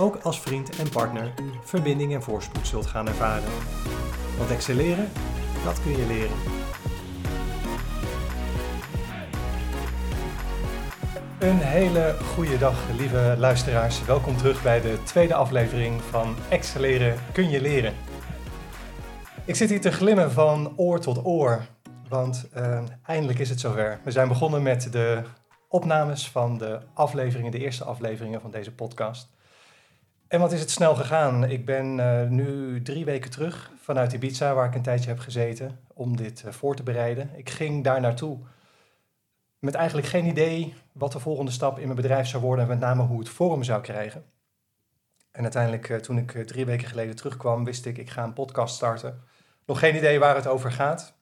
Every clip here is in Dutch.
ook als vriend en partner verbinding en voorspoed zult gaan ervaren. Want excelleren, dat kun je leren. Een hele goede dag, lieve luisteraars. Welkom terug bij de tweede aflevering van Excelleren kun je leren. Ik zit hier te glimmen van oor tot oor, want uh, eindelijk is het zover. We zijn begonnen met de opnames van de afleveringen, de eerste afleveringen van deze podcast. En wat is het snel gegaan? Ik ben uh, nu drie weken terug vanuit Ibiza, waar ik een tijdje heb gezeten, om dit uh, voor te bereiden. Ik ging daar naartoe met eigenlijk geen idee wat de volgende stap in mijn bedrijf zou worden en met name hoe het vorm zou krijgen. En uiteindelijk, uh, toen ik drie weken geleden terugkwam, wist ik, ik ga een podcast starten. Nog geen idee waar het over gaat,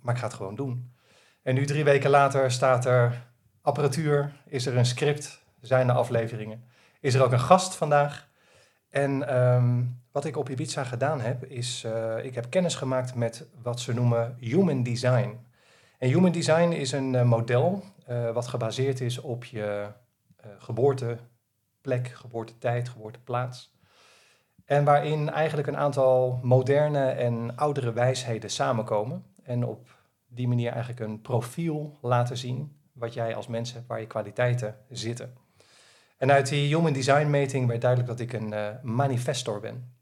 maar ik ga het gewoon doen. En nu drie weken later staat er apparatuur, is er een script, zijn er afleveringen is er ook een gast vandaag. En um, wat ik op Ibiza gedaan heb, is uh, ik heb kennis gemaakt met wat ze noemen human design. En human design is een uh, model uh, wat gebaseerd is op je geboorteplek, geboortetijd, geboorteplaats. En waarin eigenlijk een aantal moderne en oudere wijsheden samenkomen. En op die manier eigenlijk een profiel laten zien wat jij als mens hebt, waar je kwaliteiten zitten. En uit die Human Design meting werd duidelijk dat ik een uh, manifestor ben.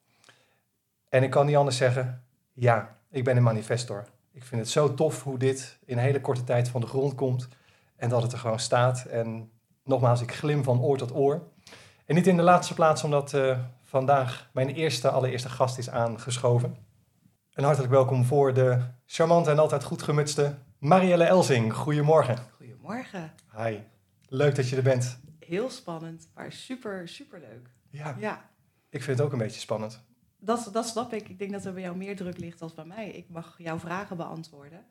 En ik kan niet anders zeggen, ja, ik ben een manifestor. Ik vind het zo tof hoe dit in een hele korte tijd van de grond komt en dat het er gewoon staat. En nogmaals, ik glim van oor tot oor. En niet in de laatste plaats omdat uh, vandaag mijn eerste, allereerste gast is aangeschoven. En hartelijk welkom voor de charmante en altijd goed gemutste Marielle Elzing. Goedemorgen. Goedemorgen. Hi, leuk dat je er bent heel spannend, maar super, super leuk. Ja, ja. ik vind het ook een beetje spannend. Dat, dat snap ik. Ik denk dat er bij jou meer druk ligt dan bij mij. Ik mag jouw vragen beantwoorden.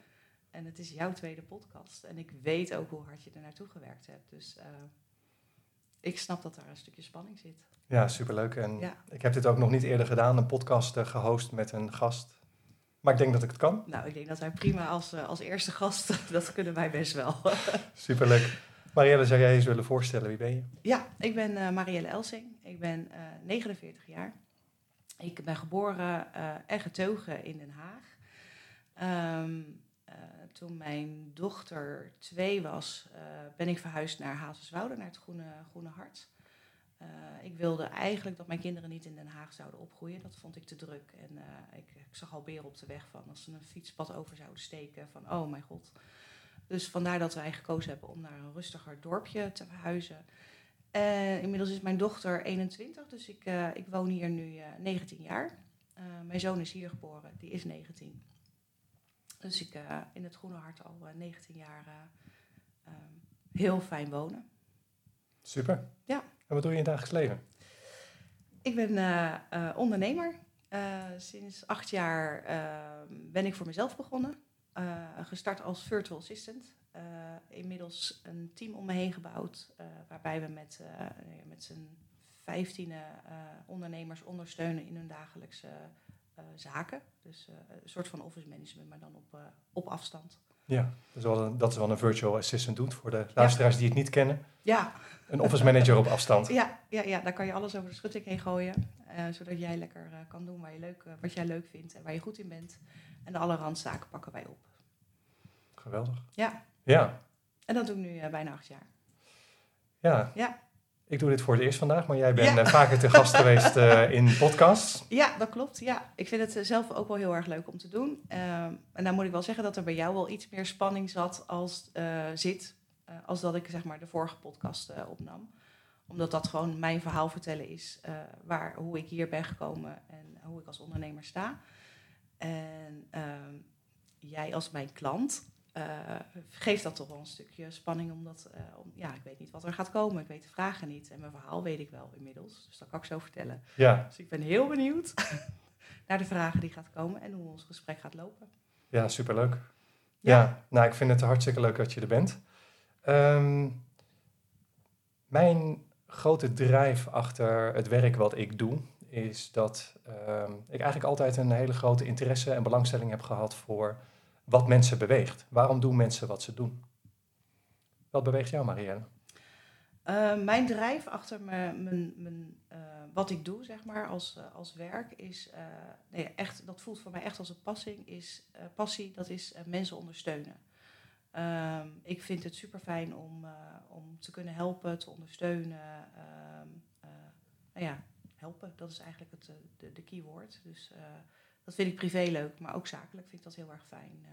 En het is jouw tweede podcast. En ik weet ook hoe hard je er naartoe gewerkt hebt. Dus uh, ik snap dat daar een stukje spanning zit. Ja, superleuk. En ja. ik heb dit ook nog niet eerder gedaan, een podcast uh, gehost met een gast. Maar ik denk dat ik het kan. Nou, ik denk dat wij prima als, uh, als eerste gast, dat kunnen wij best wel. Superleuk. Marielle, zou jij eens willen voorstellen? Wie ben je? Ja, ik ben uh, Marielle Elsing. Ik ben uh, 49 jaar. Ik ben geboren uh, en getogen in Den Haag. Um, toen mijn dochter twee was, ben ik verhuisd naar Hazenswoude, naar het Groene, Groene Hart. ik wilde eigenlijk dat mijn kinderen niet in Den Haag zouden opgroeien. Dat vond ik te druk. En ik, ik, zag al beren op de weg van als ze een fietspad over zouden steken. Van, oh mijn god, dus vandaar dat wij gekozen hebben om naar een rustiger dorpje te verhuizen. Uh, inmiddels is mijn dochter 21, dus ik, uh, ik woon hier nu uh, 19 jaar. Eh, mijn zoon is hier geboren, die is 19. Dus ik in het Groene Hart al 19 jaar heel fijn wonen. Super. Ja. En wat doe je in het dagelijks leven? Ik ben ondernemer. sinds acht jaar ben ik voor mezelf begonnen. Uh, gestart als virtual assistant. Uh, inmiddels een team om me heen gebouwd, uh, waarbij we met, met z'n vijftiende ondernemers ondersteunen in hun dagelijkse zaken. Dus een soort van office management, maar dan op, op afstand. Ja, dat is, wel een, dat is wel een virtual assistant doet voor de luisteraars ja. die het niet kennen. Ja. Een office manager op afstand. Ja, ja, ja, daar kan je alles over de schutting heen gooien. zodat jij lekker kan doen waar je leuk, wat jij leuk vindt en waar je goed in bent. En alle randzaken pakken wij op. Geweldig. Ja. Ja. En dat doe ik nu uh, bijna acht jaar. Ja. Ja. Ik doe dit voor het eerst vandaag, maar jij bent ja. vaker te gast geweest uh, in podcasts. Ja, dat klopt. Ja. Ik vind het zelf ook wel heel erg leuk om te doen. Uh, en dan moet ik wel zeggen dat er bij jou wel iets meer spanning zat als uh, zit, als dat ik zeg maar de vorige podcast opnam. Omdat dat gewoon mijn verhaal vertellen is, waar, hoe ik hier ben gekomen en hoe ik als ondernemer sta. En jij als mijn klant geeft dat toch wel een stukje spanning. Omdat, om, ja, ik weet niet wat er gaat komen. Ik weet de vragen niet. En mijn verhaal weet ik wel inmiddels. Dus dat kan ik zo vertellen. Ja. Dus ik ben heel benieuwd naar de vragen die gaat komen en hoe ons gesprek gaat lopen. Ja, superleuk. Ja, ja nou, ik vind het hartstikke leuk dat je er bent. Ehm, mijn grote drijf achter het werk wat ik doe, is dat ehm, ik eigenlijk altijd een hele grote interesse en belangstelling heb gehad voor wat mensen beweegt. Waarom doen mensen wat ze doen? Wat beweegt jou, Marielle? Uh, mijn drijf achter mijn, mijn, uh, wat ik doe, zeg maar, als, uh, als werk, is nee, echt, dat voelt voor mij echt als een passing, is, passie, dat is mensen ondersteunen. Ehm, ik vind het super fijn om, om te kunnen helpen, te ondersteunen. Nou ja, helpen, dat is eigenlijk het, de, de keyword. Dus dat vind ik privé leuk, maar ook zakelijk vind ik dat heel erg fijn.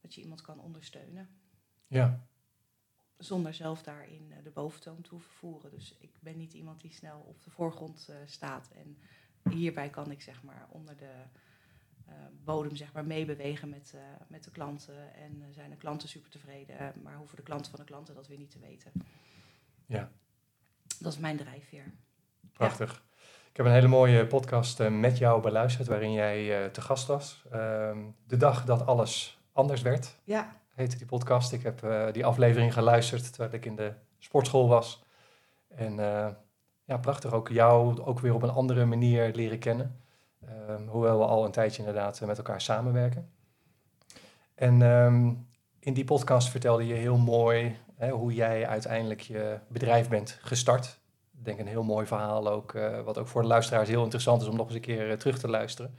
dat je iemand kan ondersteunen. Ja, zonder zelf daarin de boventoon te hoeven voeren. Dus ik ben niet iemand die snel op de voorgrond staat. En hierbij kan ik zeg maar onder de bodem zeg maar meebewegen met, met de klanten. En zijn de klanten super tevreden, maar hoeven de klanten van de klanten dat weer niet te weten. Ja. Dat is mijn drijfveer. Prachtig. Ja. Ik heb een hele mooie podcast met jou beluisterd waarin jij te gast was. Ehm, de dag dat alles anders werd. Ja heette die podcast. Ik heb uh, die aflevering geluisterd terwijl ik in de sportschool was. En ja, prachtig ook jou ook weer op een andere manier leren kennen. Um, hoewel we al een tijdje inderdaad met elkaar samenwerken. En um, in die podcast vertelde je heel mooi hè, hoe jij uiteindelijk je bedrijf bent gestart. Ik denk een heel mooi verhaal ook, uh, wat ook voor de luisteraars heel interessant is om nog eens een keer terug te luisteren.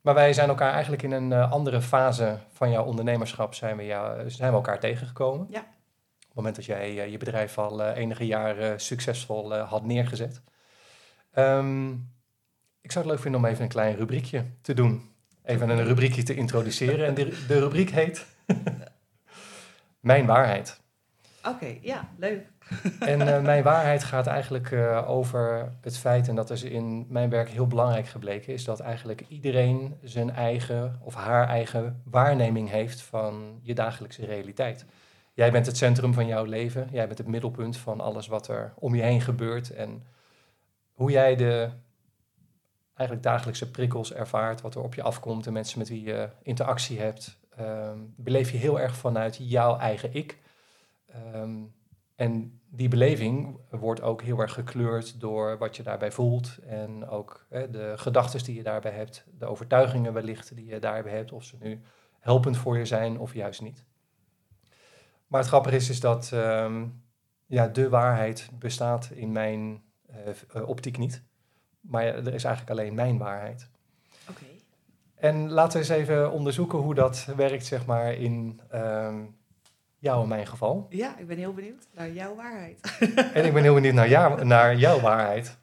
Maar wij zijn elkaar eigenlijk in een uh, andere fase van jouw ondernemerschap zijn we, jou, zijn we elkaar tegengekomen. Ja. Op het moment dat jij je bedrijf al enige jaren succesvol had neergezet. Um, ik zou het leuk vinden om even een klein rubriekje te doen. Even een rubriekje te introduceren. En de, de rubriek heet Mijn waarheid. Oké, okay, ja, leuk. En uh, mijn waarheid gaat eigenlijk uh, over het feit, en dat is in mijn werk heel belangrijk gebleken, is dat eigenlijk iedereen zijn eigen of haar eigen waarneming heeft van je dagelijkse realiteit. Jij bent het centrum van jouw leven, jij bent het middelpunt van alles wat er om je heen gebeurt. En hoe jij de eigenlijk dagelijkse prikkels ervaart, wat er op je afkomt, de mensen met wie je interactie hebt, um, beleef je heel erg vanuit jouw eigen ik. Um, en die beleving wordt ook heel erg gekleurd door wat je daarbij voelt en ook hè, de gedachten die je daarbij hebt, de overtuigingen wellicht die je daarbij hebt, of ze nu helpend voor je zijn of juist niet. Maar het grappige is, is dat um, ja, de waarheid bestaat in mijn uh, optiek niet, maar er is eigenlijk alleen mijn waarheid. Oké. Okay. En laten we eens even onderzoeken hoe dat werkt, zeg maar, in um, jou in mijn geval. Ja, ik ben heel benieuwd naar jouw waarheid. en ik ben heel benieuwd naar, jou, naar jouw waarheid.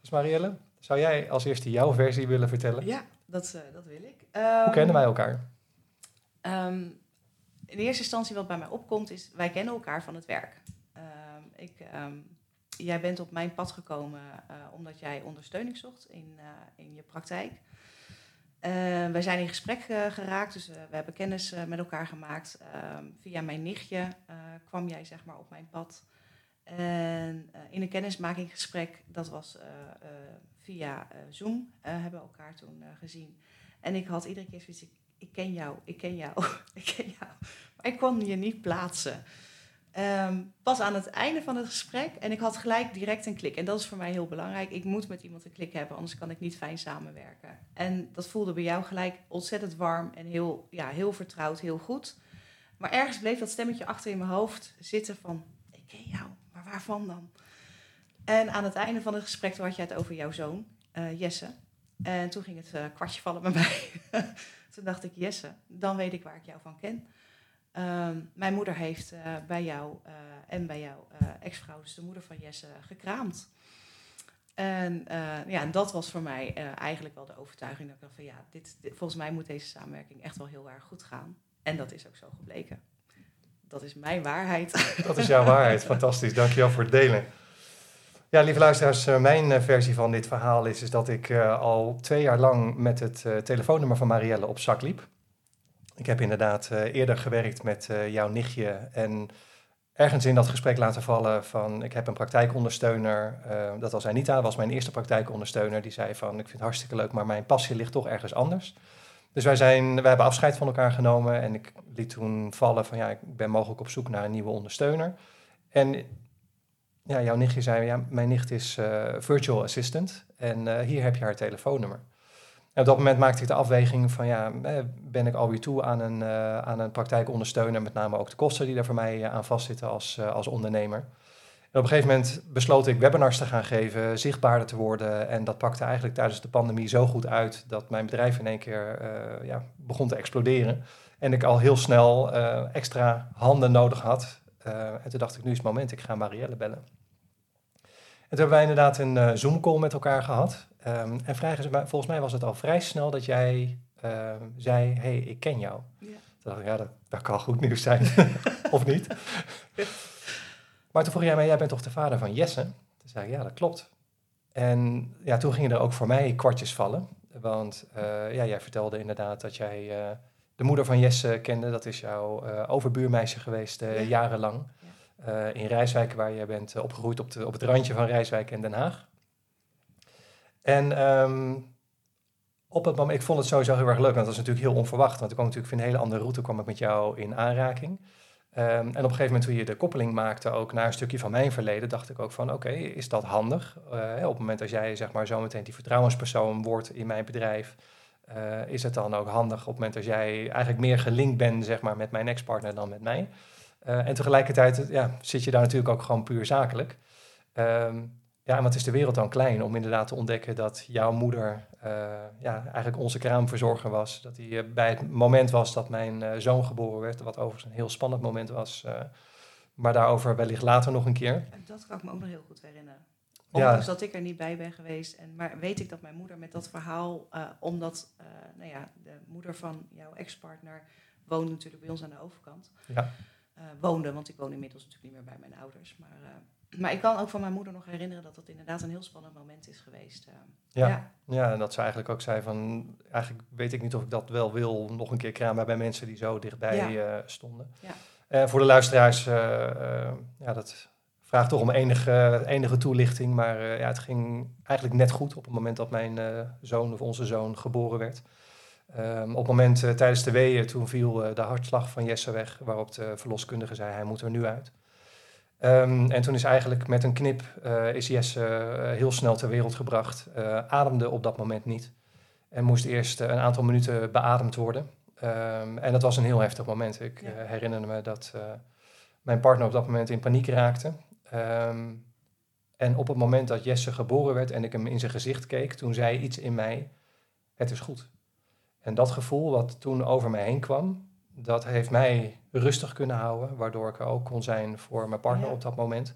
Dus Marielle, zou jij als eerste jouw versie willen vertellen? Ja, dat, uh, dat wil ik. Um, Hoe kennen wij elkaar? Um, in eerste instantie wat bij mij opkomt is, wij kennen elkaar van het werk. ik, jij bent op mijn pad gekomen uh, omdat jij ondersteuning zocht in, uh, in je praktijk. Uh, wij zijn in gesprek uh, geraakt, dus uh, we hebben kennis met elkaar gemaakt. Ehm, via mijn nichtje kwam jij zeg maar op mijn pad. En in een kennismakinggesprek, dat was via Zoom, hebben we elkaar toen gezien. En ik had iedere keer zoiets, ik, ik ken jou, ik ken jou, ik ken jou. Maar ik kon je niet plaatsen. Um, pas aan het einde van het gesprek en ik had gelijk direct een klik. En dat is voor mij heel belangrijk. Ik moet met iemand een klik hebben, anders kan ik niet fijn samenwerken. En dat voelde bij jou gelijk ontzettend warm en heel, ja, heel vertrouwd, heel goed. Maar ergens bleef dat stemmetje achter in mijn hoofd zitten van, ik ken jou, maar waarvan dan? En aan het einde van het gesprek had je het over jouw zoon, uh, Jesse. En toen ging het uh, kwartje vallen bij mij. toen dacht ik, Jesse, dan weet ik waar ik jou van ken. Um, mijn moeder heeft uh, bij jou uh, en bij jouw uh, ex-vrouw, dus de moeder van Jesse, gekraamd. En ja, dat was voor mij eigenlijk wel de overtuiging dat ik van ja, dit, dit, volgens mij moet deze samenwerking echt wel heel erg goed gaan. En dat is ook zo gebleken. Dat is mijn waarheid. Dat is jouw waarheid, fantastisch. Dankjewel voor het delen. Ja, lieve luisteraars, mijn versie van dit verhaal is, is dat ik al twee jaar lang met het telefoonnummer van Marielle op zak liep. Ik heb inderdaad eh, eerder gewerkt met eh, jouw nichtje en ergens in dat gesprek laten vallen van ik heb een praktijkondersteuner. Uh, dat was Anita, was mijn eerste praktijkondersteuner. Die zei van ik vind het hartstikke leuk, maar mijn passie ligt toch ergens anders. Dus wij, zijn, wij hebben afscheid van elkaar genomen en ik liet toen vallen van ja, ik ben mogelijk op zoek naar een nieuwe ondersteuner. En ja, jouw nichtje zei, ja, mijn nicht is virtual assistant en hier heb je haar telefoonnummer op dat moment maakte ik de afweging van ja, eh, ben ik alweer toe aan een, uh, aan een praktijkondersteuner, met name ook de kosten die daar voor mij uh, aan vastzitten als, als ondernemer. En op een gegeven moment besloot ik webinars te gaan geven, zichtbaarder te worden. En dat pakte eigenlijk tijdens de pandemie zo goed uit dat mijn bedrijf in één keer ja, begon te exploderen. En ik al heel snel extra handen nodig had. en toen dacht ik, nu is het moment, ik ga Marielle bellen. En toen hebben wij inderdaad een Zoom-call met elkaar gehad. Um, en vragen ze, volgens mij was het al vrij snel dat jij uh, zei, hey, ik ken jou. Ja. Toen dacht ik, ja, dat, dat kan goed nieuws zijn, of niet? maar toen vroeg jij mij, jij bent toch de vader van Jesse? Toen zei ik, ja, dat klopt. En ja, toen gingen er ook voor mij kwartjes vallen. Want uh, ja, jij vertelde inderdaad dat jij uh, de moeder van Jesse kende. Dat is jouw uh, overbuurmeisje geweest ja. jarenlang. Ja. in Rijswijk, waar je bent opgegroeid op, de, op het randje van Rijswijk en Den Haag. En um, op het moment, ik vond het sowieso heel erg leuk, want dat was natuurlijk heel onverwacht. Want ik kwam natuurlijk van een hele andere route kwam ik met jou in aanraking. Um, en op een gegeven moment toen je de koppeling maakte ook naar een stukje van mijn verleden, dacht ik ook van oké, is dat handig? Uh, op het moment als jij zeg maar zometeen die vertrouwenspersoon wordt in mijn bedrijf, uh, is het dan ook handig op het moment als jij eigenlijk meer gelinkt bent zeg maar met mijn ex-partner dan met mij? Uh, en tegelijkertijd ja, zit je daar natuurlijk ook gewoon puur zakelijk. Um, ja, en wat is de wereld dan klein om inderdaad te ontdekken dat jouw moeder uh, ja, eigenlijk onze kraamverzorger was. Dat hij uh, bij het moment was dat mijn uh, zoon geboren werd, wat overigens een heel spannend moment was. maar daarover wellicht later nog een keer. Dat kan ik me ook nog heel goed herinneren. Ondanks ja. dat ik er niet bij ben geweest. En, maar weet ik dat mijn moeder met dat verhaal, omdat nou ja, de moeder van jouw ex-partner woonde natuurlijk bij ons aan de overkant. Ja. woonde, want ik woon inmiddels natuurlijk niet meer bij mijn ouders. Maar maar ik kan ook van mijn moeder nog herinneren dat dat inderdaad een heel spannend moment is geweest. Eh. ja, ja. ja. en dat ze eigenlijk ook zei van, eigenlijk weet ik niet of ik dat wel wil, nog een keer kramen bij mensen die zo dichtbij ja. uh, stonden. Ja. Uh, voor de luisteraars, ja, dat vraagt toch om enige, enige toelichting, maar ja, het ging eigenlijk net goed op het moment dat mijn zoon of onze zoon geboren werd. Um, op het moment tijdens de weeën, toen viel de hartslag van Jesse weg, waarop de verloskundige zei, hij moet er nu uit. Um, en toen is eigenlijk met een knip uh, is Jesse uh, heel snel ter wereld gebracht. Uh, ademde op dat moment niet. En moest eerst een aantal minuten beademd worden. Um, en dat was een heel heftig moment. Ik ja. herinner me dat mijn partner op dat moment in paniek raakte. Um, en op het moment dat Jesse geboren werd en ik hem in zijn gezicht keek, toen zei iets in mij, het is goed. En dat gevoel wat toen over mij heen kwam, dat heeft mij rustig kunnen houden, waardoor ik er ook kon zijn voor mijn partner op dat moment.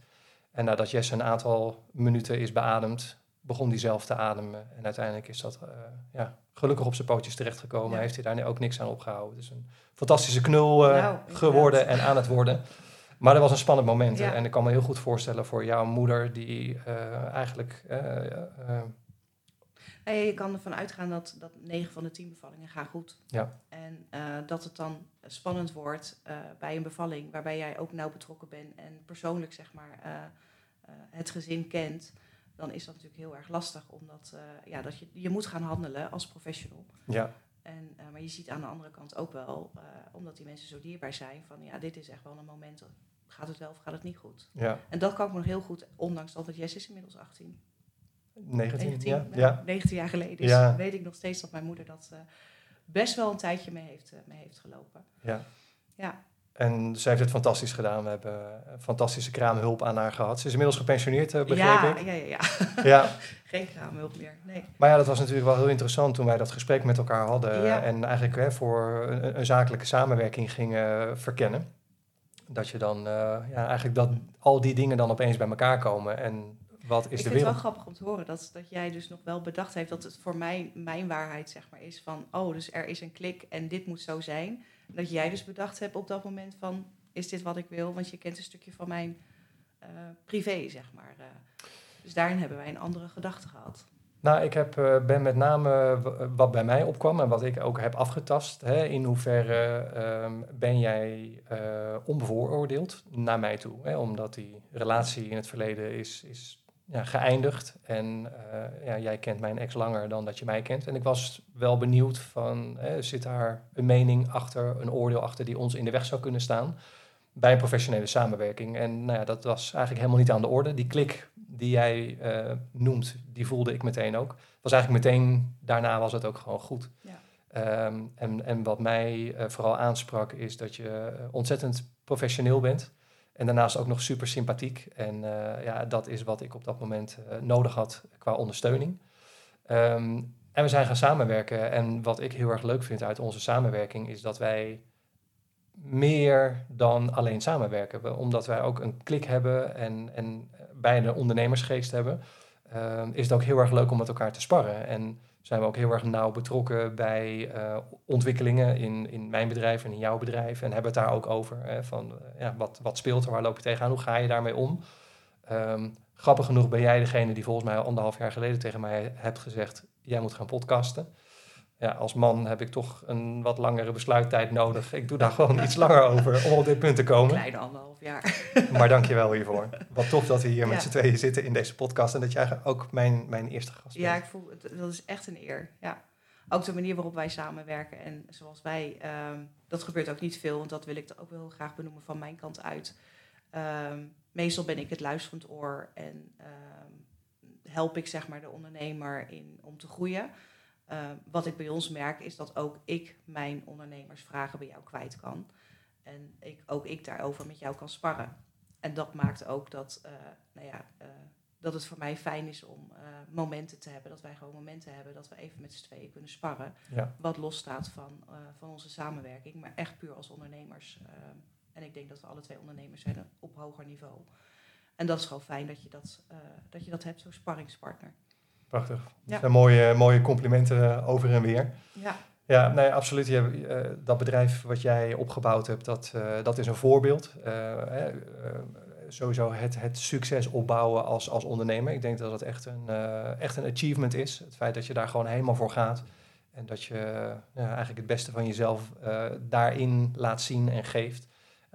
En nadat Jesse een aantal minuten is beademd, begon hij zelf te ademen. En uiteindelijk is dat uh, ja, gelukkig op zijn pootjes terechtgekomen. Ja. Heeft hij daar ook niks aan opgehouden. Het is een fantastische knul uh, nou, geworden en aan het worden. Maar dat was een spannend moment. Ja. En ik kan me heel goed voorstellen voor jouw moeder, die uh, eigenlijk je kan ervan uitgaan dat, dat 9 van de 10 bevallingen gaan goed. Ja. En uh, dat het dan spannend wordt uh, bij een bevalling waarbij jij ook nauw betrokken bent en persoonlijk zeg maar uh, het gezin kent. Dan is dat natuurlijk heel erg lastig, omdat ja, dat je, je moet gaan handelen als professional. Ja. En, maar je ziet aan de andere kant ook wel, omdat die mensen zo dierbaar zijn, van ja, dit is echt wel een moment, gaat het wel of gaat het niet goed? Ja. En dat kan ik me nog heel goed, ondanks dat het Jess is inmiddels 18. 19, 19 ja. ja. 19 jaar geleden. Dus ja. weet ik nog steeds dat mijn moeder dat uh, best wel een tijdje mee heeft, uh, mee heeft gelopen. Ja. ja. En ze heeft het fantastisch gedaan. We hebben fantastische kraamhulp aan haar gehad. Ze is inmiddels gepensioneerd, uh, begreep ja, ik. Ja, ja, ja. ja. Geen kraamhulp meer, nee. Maar ja, dat was natuurlijk wel heel interessant toen wij dat gesprek met elkaar hadden. Ja. En eigenlijk hè, voor een, een, zakelijke samenwerking gingen verkennen. Dat je dan, ja, eigenlijk dat al die dingen dan opeens bij elkaar komen. En wat is ik de vind het wel grappig om te horen dat, dat jij dus nog wel bedacht heeft dat het voor mij mijn waarheid zeg maar is van oh dus er is een klik en dit moet zo zijn. Dat jij dus bedacht hebt op dat moment van is dit wat ik wil, want je kent een stukje van mijn uh, privé zeg maar. Uh, dus daarin hebben wij een andere gedachte gehad. Nou, ik heb, uh, ben met name wat bij mij opkwam en wat ik ook heb afgetast. Hè, in hoeverre uh, ben jij uh, onbevooroordeeld naar mij toe? Hè, omdat die relatie in het verleden is, is ja, geëindigd. En ja, jij kent mijn ex langer dan dat je mij kent. En ik was wel benieuwd van, hè, zit daar een mening achter, een oordeel achter die ons in de weg zou kunnen staan? bij een professionele samenwerking. En nou ja, dat was eigenlijk helemaal niet aan de orde. Die klik die jij uh, noemt, die voelde ik meteen ook. Was eigenlijk meteen, daarna was het ook gewoon goed. Ja. Ehm, en, en wat mij uh, vooral aansprak is dat je eh, ontzettend professioneel bent. En daarnaast ook nog super sympathiek. En ja, dat is wat ik op dat moment nodig had qua ondersteuning. Um, en we zijn gaan samenwerken. En wat ik heel erg leuk vind uit onze samenwerking is dat wij meer dan alleen samenwerken. Omdat wij ook een klik hebben en, en de ondernemersgeest hebben, uh, is het ook heel erg leuk om met elkaar te sparren. En zijn we ook heel erg nauw betrokken bij uh, ontwikkelingen in, in mijn bedrijf en in jouw bedrijf. En hebben het daar ook over. Hè, van uh, ja, wat, wat speelt er, waar loop je tegenaan, hoe ga je daarmee om? Um, grappig genoeg ben jij degene die volgens mij anderhalf jaar geleden tegen mij hebt gezegd: jij moet gaan podcasten ja, als man heb ik toch een wat langere besluittijd nodig. Ik doe daar gewoon iets langer over om op dit punt te komen. Kleine anderhalf jaar. Maar dank je wel hiervoor. Wat tof dat we hier met z'n tweeën zitten in deze podcast en dat jij ook mijn, mijn eerste gast bent. Ja, ik voel, dat is echt een eer. Ja. Ook de manier waarop wij samenwerken en zoals wij, um, dat gebeurt ook niet veel, want dat wil ik ook wel graag benoemen van mijn kant uit. Um, meestal ben ik het luisterend oor en um, help ik zeg maar de ondernemer in om te groeien. Uh, wat ik bij ons merk is dat ook ik mijn ondernemersvragen bij jou kwijt kan. En ik, ook ik daarover met jou kan sparren. En dat maakt ook dat, uh, nou ja, uh, dat het voor mij fijn is om momenten te hebben. Dat wij gewoon momenten hebben dat we even met z'n tweeën kunnen sparren. Ja. Wat losstaat van, van onze samenwerking. Maar echt puur als ondernemers. en ik denk dat we alle twee ondernemers zijn op hoger niveau. En dat is gewoon fijn dat je dat, dat, je dat hebt, zo'n sparringspartner. Prachtig. Dat zijn mooie, mooie complimenten over en weer. Ja. Ja, nee, absoluut. Je, uh, dat bedrijf wat jij opgebouwd hebt, dat, uh, dat is een voorbeeld. Sowieso het, het succes opbouwen als, als ondernemer. Ik denk dat dat echt een, echt een achievement is. Het feit dat je daar gewoon helemaal voor gaat. En dat je eigenlijk het beste van jezelf daarin laat zien en geeft.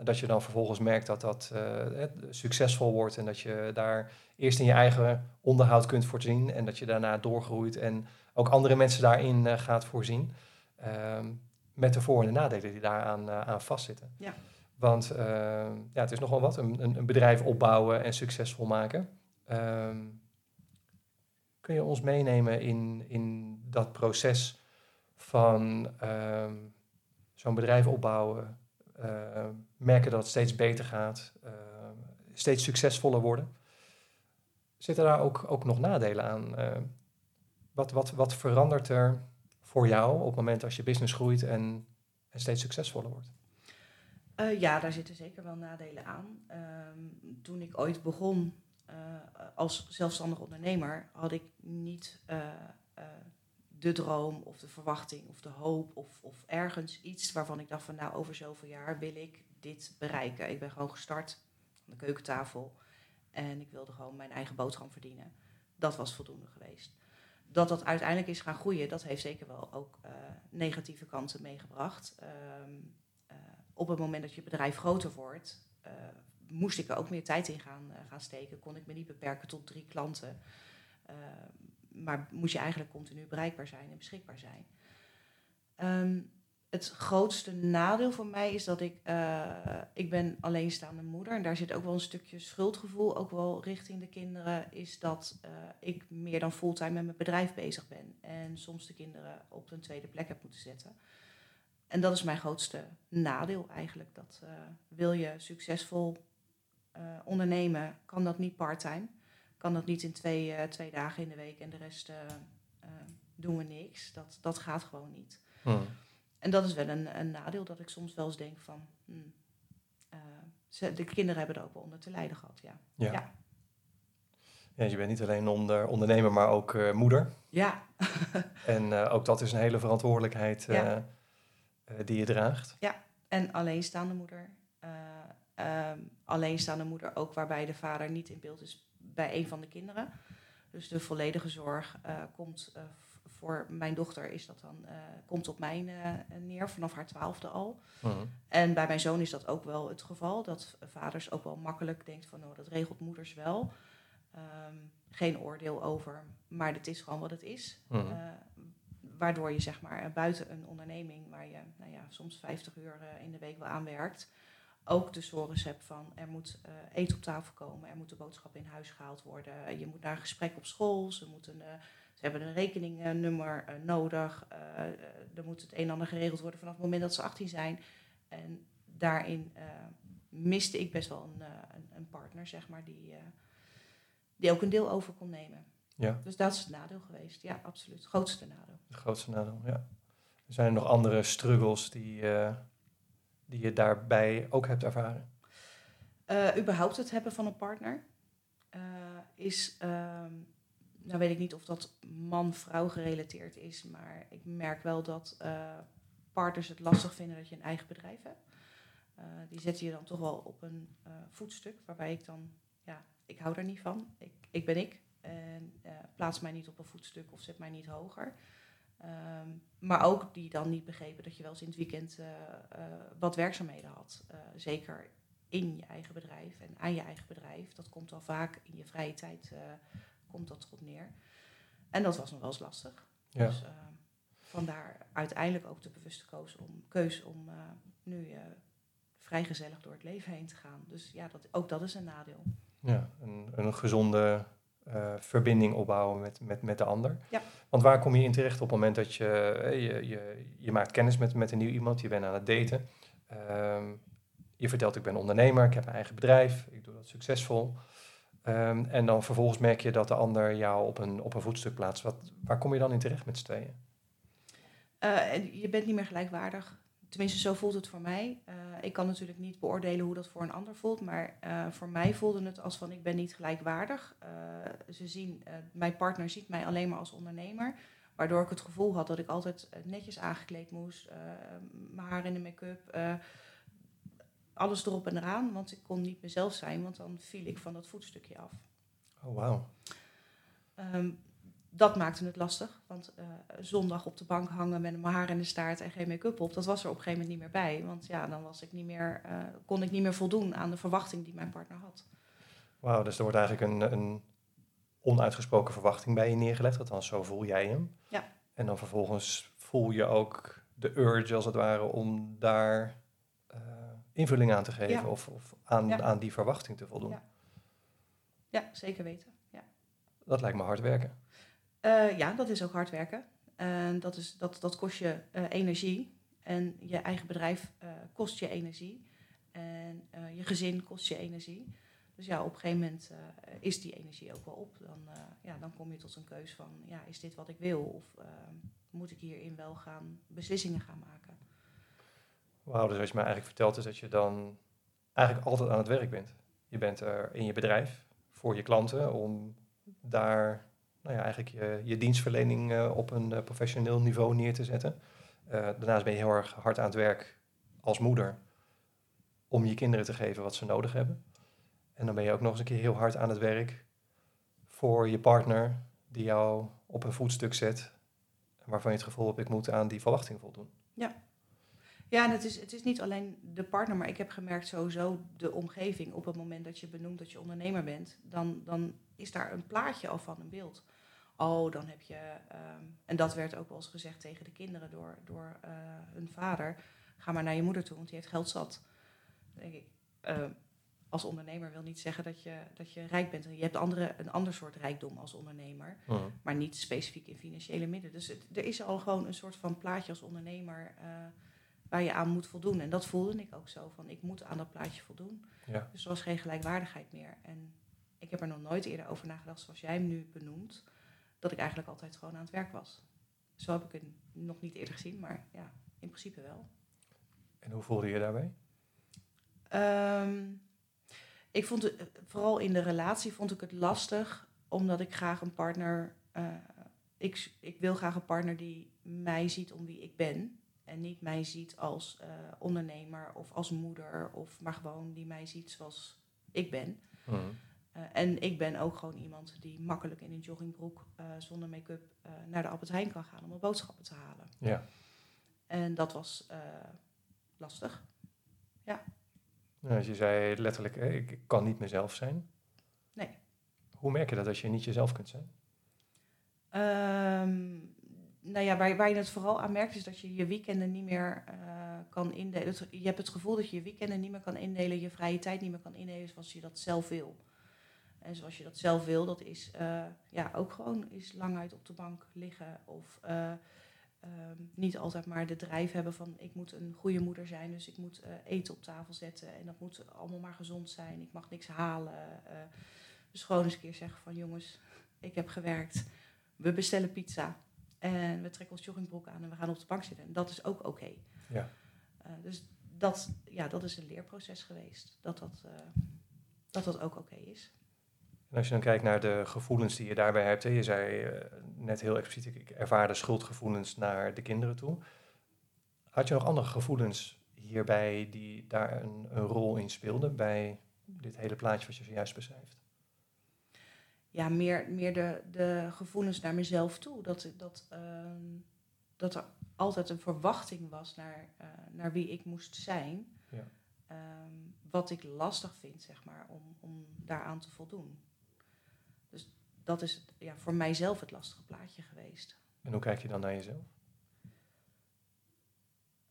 En dat je dan vervolgens merkt dat dat uh, succesvol wordt en dat je daar eerst in je eigen onderhoud kunt voorzien en dat je daarna doorgroeit en ook andere mensen daarin uh, gaat voorzien. Uh, met de voor- en de nadelen die daaraan uh, aan vastzitten. Ja. Want ehm, ja, het is nogal wat, een, een, bedrijf opbouwen en succesvol maken. Ehm, kun je ons meenemen in, in dat proces van zo'n bedrijf opbouwen, uh, merken dat het steeds beter gaat, uh, steeds succesvoller worden. Zitten daar ook, ook nog nadelen aan? Uh, wat, wat, wat verandert er voor jou op het moment als je business groeit en, en steeds succesvoller wordt? ja, daar zitten zeker wel nadelen aan. Ehm, toen ik ooit begon als zelfstandig ondernemer, had ik niet de droom of de verwachting of de hoop of, of ergens iets waarvan ik dacht van nou over zoveel jaar wil ik dit bereiken. Ik ben gewoon gestart aan de keukentafel en ik wilde gewoon mijn eigen boterham verdienen. Dat was voldoende geweest. Dat dat uiteindelijk is gaan groeien, dat heeft zeker wel ook uh, negatieve kanten meegebracht. Um, uh, op het moment dat je bedrijf groter wordt, uh, moest ik er ook meer tijd in gaan, gaan steken. Kon ik me niet beperken tot drie klanten. Ehm, maar moet je eigenlijk continu bereikbaar zijn en beschikbaar zijn. Um, het grootste nadeel voor mij is dat ik, uh, ik ben alleenstaande moeder. En daar zit ook wel een stukje schuldgevoel, ook wel richting de kinderen. Is dat uh, ik meer dan fulltime met mijn bedrijf bezig ben. En soms de kinderen op een tweede plek heb moeten zetten. En dat is mijn grootste nadeel eigenlijk. Dat uh, wil je succesvol ondernemen, kan dat niet parttime kan dat niet in twee, twee dagen in de week en de rest doen we niks. Dat, dat gaat gewoon niet. Hmm. En dat is wel een, een nadeel dat ik soms wel eens denk van... Hmm, ze, de kinderen hebben er ook wel onder te lijden gehad, ja. Ja. ja. ja je bent niet alleen onder, ondernemer, maar ook moeder. Ja. en ook dat is een hele verantwoordelijkheid ja. die je draagt. Ja, en alleenstaande moeder. Um, alleenstaande moeder ook waarbij de vader niet in beeld is bij een van de kinderen. Dus de volledige zorg eh, komt eh, voor mijn dochter is dat dan eh, komt op mij eh, neer vanaf haar twaalfde al. Mhm. En bij mijn zoon is dat ook wel het geval. Dat vaders ook wel makkelijk denken van oh, dat regelt moeders wel. Ehm, geen oordeel over, maar het is gewoon wat het is. Mhm. Eh, waardoor je zeg maar buiten een onderneming waar je nou ja, soms 50 uur in de week wel aan werkt, ook de sores hebt van er moet eten op tafel komen, er moeten boodschappen in huis gehaald worden, je moet naar een gesprek op school, ze, moeten, ze hebben een rekeningnummer eh, nodig, eh, eh, er moet het een en ander geregeld worden vanaf het moment dat ze 18 zijn. En daarin miste ik best wel een, een, partner, zeg maar, die, die ook een deel over kon nemen. Ja, Dus dat is het nadeel geweest. Ja, absoluut. Het grootste nadeel. het grootste nadeel, ja. Zijn er nog andere struggles die, die je daarbij ook hebt ervaren? Eh, überhaupt het hebben van een partner is, ehm, nou weet ik niet of dat man-vrouw gerelateerd is, maar ik merk wel dat eh, partners het lastig vinden dat je een eigen bedrijf hebt. Eh, die zetten je dan toch wel op een eh, voetstuk waarbij ik dan, ja, ik hou daar niet van. Ik, ik ben ik en plaats mij niet op een voetstuk of zet mij niet hoger. Ehm, maar ook die dan niet begrepen dat je wel in het weekend wat werkzaamheden had. Zeker in je eigen bedrijf en aan je eigen bedrijf. Dat komt al vaak in je vrije tijd, komt dat erop neer. En dat was nog wel eens lastig. Ja. Dus eh, vandaar uiteindelijk ook de bewuste koos om, keus om eh, nu eh, vrij gezellig door het leven heen te gaan. Dus ja, dat, ook dat is een nadeel. Ja, een, een gezonde eh, verbinding opbouwen met, met, met de ander. Ja. Want waar kom je in terecht op het moment dat je, eh, je, je, je maakt kennis met, met een nieuw iemand, je bent aan het daten. Ehm, je vertelt, ik ben ondernemer, ik heb een eigen bedrijf, ik doe dat succesvol. Ehm, en dan vervolgens merk je dat de ander jou op een, op een voetstuk plaatst. Wat, waar kom je dan in terecht met z'n? Eh, je bent niet meer gelijkwaardig. Tenminste, zo voelt het voor mij. Eh, ik kan natuurlijk niet beoordelen hoe dat voor een ander voelt. Maar eh, voor mij voelde het als van ik ben niet gelijkwaardig. Ze zien, mijn partner ziet mij alleen maar als ondernemer. Waardoor ik het gevoel had dat ik altijd netjes aangekleed moest. mijn haar in de make-up. Alles erop en eraan. Want ik kon niet mezelf zijn. Want dan viel ik van dat voetstukje af. Oh, wauw. Ehm, dat maakte het lastig. Want eh, zondag op de bank hangen met mijn haar in de staart en geen make-up op, dat was er op een gegeven moment niet meer bij. Want ja, dan was ik niet meer, eh, kon ik niet meer voldoen aan de verwachting die mijn partner had. Wauw, dus er wordt eigenlijk een, een onuitgesproken verwachting bij je neergelegd. Althans, zo voel jij hem. Ja. En dan vervolgens voel je ook de urge, als het ware, om daar invulling aan te geven. Of, of aan, aan die verwachting te voldoen. Ja. Ja, zeker weten. Ja, Dat lijkt me hard werken. Eh, ja dat is ook hard werken. En dat, is, dat, dat kost je eh, energie. En je eigen bedrijf eh, kost je energie. En je gezin kost je energie. Dus ja, op een gegeven moment is die energie ook wel op. Dan, ja, dan kom je tot een keus van, ja, is dit wat ik wil? Of moet ik hierin wel gaan beslissingen gaan maken? Wauw, dus wat je mij eigenlijk vertelt is dat je dan eigenlijk altijd aan het werk bent. Je bent er in je bedrijf voor je klanten om daar nou ja, eigenlijk je, je dienstverlening eh, op een eh, professioneel niveau neer te zetten. Eh, daarnaast ben je heel erg hard aan het werk als moeder om je kinderen te geven wat ze nodig hebben. En dan ben je ook nog eens een keer heel hard aan het werk voor je partner die jou op een voetstuk zet waarvan je het gevoel hebt ik moet aan die verwachting voldoen. Ja, en het is, het is niet alleen de partner, maar ik heb gemerkt sowieso de omgeving. Op het moment dat je benoemt dat je ondernemer bent, dan, dan is daar een plaatje al van, een beeld. Oh, dan heb je, ehm, en dat werd ook wel eens gezegd tegen de kinderen door, door eh, hun vader, ga maar naar je moeder toe, want die heeft geld zat. Dan denk ik, eh, als ondernemer wil niet zeggen dat je, dat je rijk bent. Je hebt andere, een ander soort rijkdom als ondernemer maar niet specifiek in financiële middelen. Dus het, er is al gewoon een soort van plaatje als ondernemer eh, waar je aan moet voldoen. En dat voelde ik ook zo, van ik moet aan dat plaatje voldoen. Ja. Dus er was geen gelijkwaardigheid meer. En ik heb er nog nooit eerder over nagedacht, zoals jij hem nu benoemt, dat ik eigenlijk altijd gewoon aan het werk was. Zo heb ik het nog niet eerder gezien, maar ja, in principe wel. En hoe voelde je daarbij? Ehm, ik vond het, vooral in de relatie vond ik het lastig, omdat ik graag een partner. eh, ik, ik wil graag een partner die mij ziet om wie ik ben. En niet mij ziet als eh, ondernemer of als moeder, of maar gewoon die mij ziet zoals ik ben. Mhm. Eh, en ik ben ook gewoon iemand die makkelijk in een joggingbroek uh, zonder make-up naar de Albert Heijn kan gaan om mijn boodschappen te halen. Ja. En dat was lastig. Ja. Nou, als je zei letterlijk, ik, ik kan niet mezelf zijn. Nee. Hoe merk je dat als je niet jezelf kunt zijn? Um, nou ja, waar, je het vooral aan merkt is dat je je weekenden niet meer kan indelen. Je hebt het gevoel dat je je weekenden niet meer kan indelen, je vrije tijd niet meer kan indelen zoals je dat zelf wil. En zoals je dat zelf wil, dat is uh, ja, ook gewoon is lang uit op de bank liggen. Of uh, um, niet altijd maar de drijf hebben van ik moet een goede moeder zijn. Dus ik moet eten op tafel zetten. En dat moet allemaal maar gezond zijn. Ik mag niks halen. dus gewoon eens een keer zeggen van jongens, ik heb gewerkt. We bestellen pizza. En we trekken ons joggingbroek aan en we gaan op de bank zitten. En dat is ook oké. Ja. dus dat, ja, dat is een leerproces geweest. Dat dat, dat, dat ook oké is. En als je dan kijkt naar de gevoelens die je daarbij hebt, hè, je zei uh, net heel expliciet, ik ervaarde schuldgevoelens naar de kinderen toe. Had je nog andere gevoelens hierbij die daar een, een rol in speelden bij dit hele plaatje wat je zojuist beschrijft? Ja, meer, meer de, de gevoelens naar mezelf toe. Dat, dat, uh, dat er altijd een verwachting was naar, uh, naar wie ik moest zijn. Ja. Um, wat ik lastig vind, zeg maar, om, om daaraan te voldoen dat is het, ja, voor mijzelf het lastige plaatje geweest. En hoe kijk je dan naar jezelf?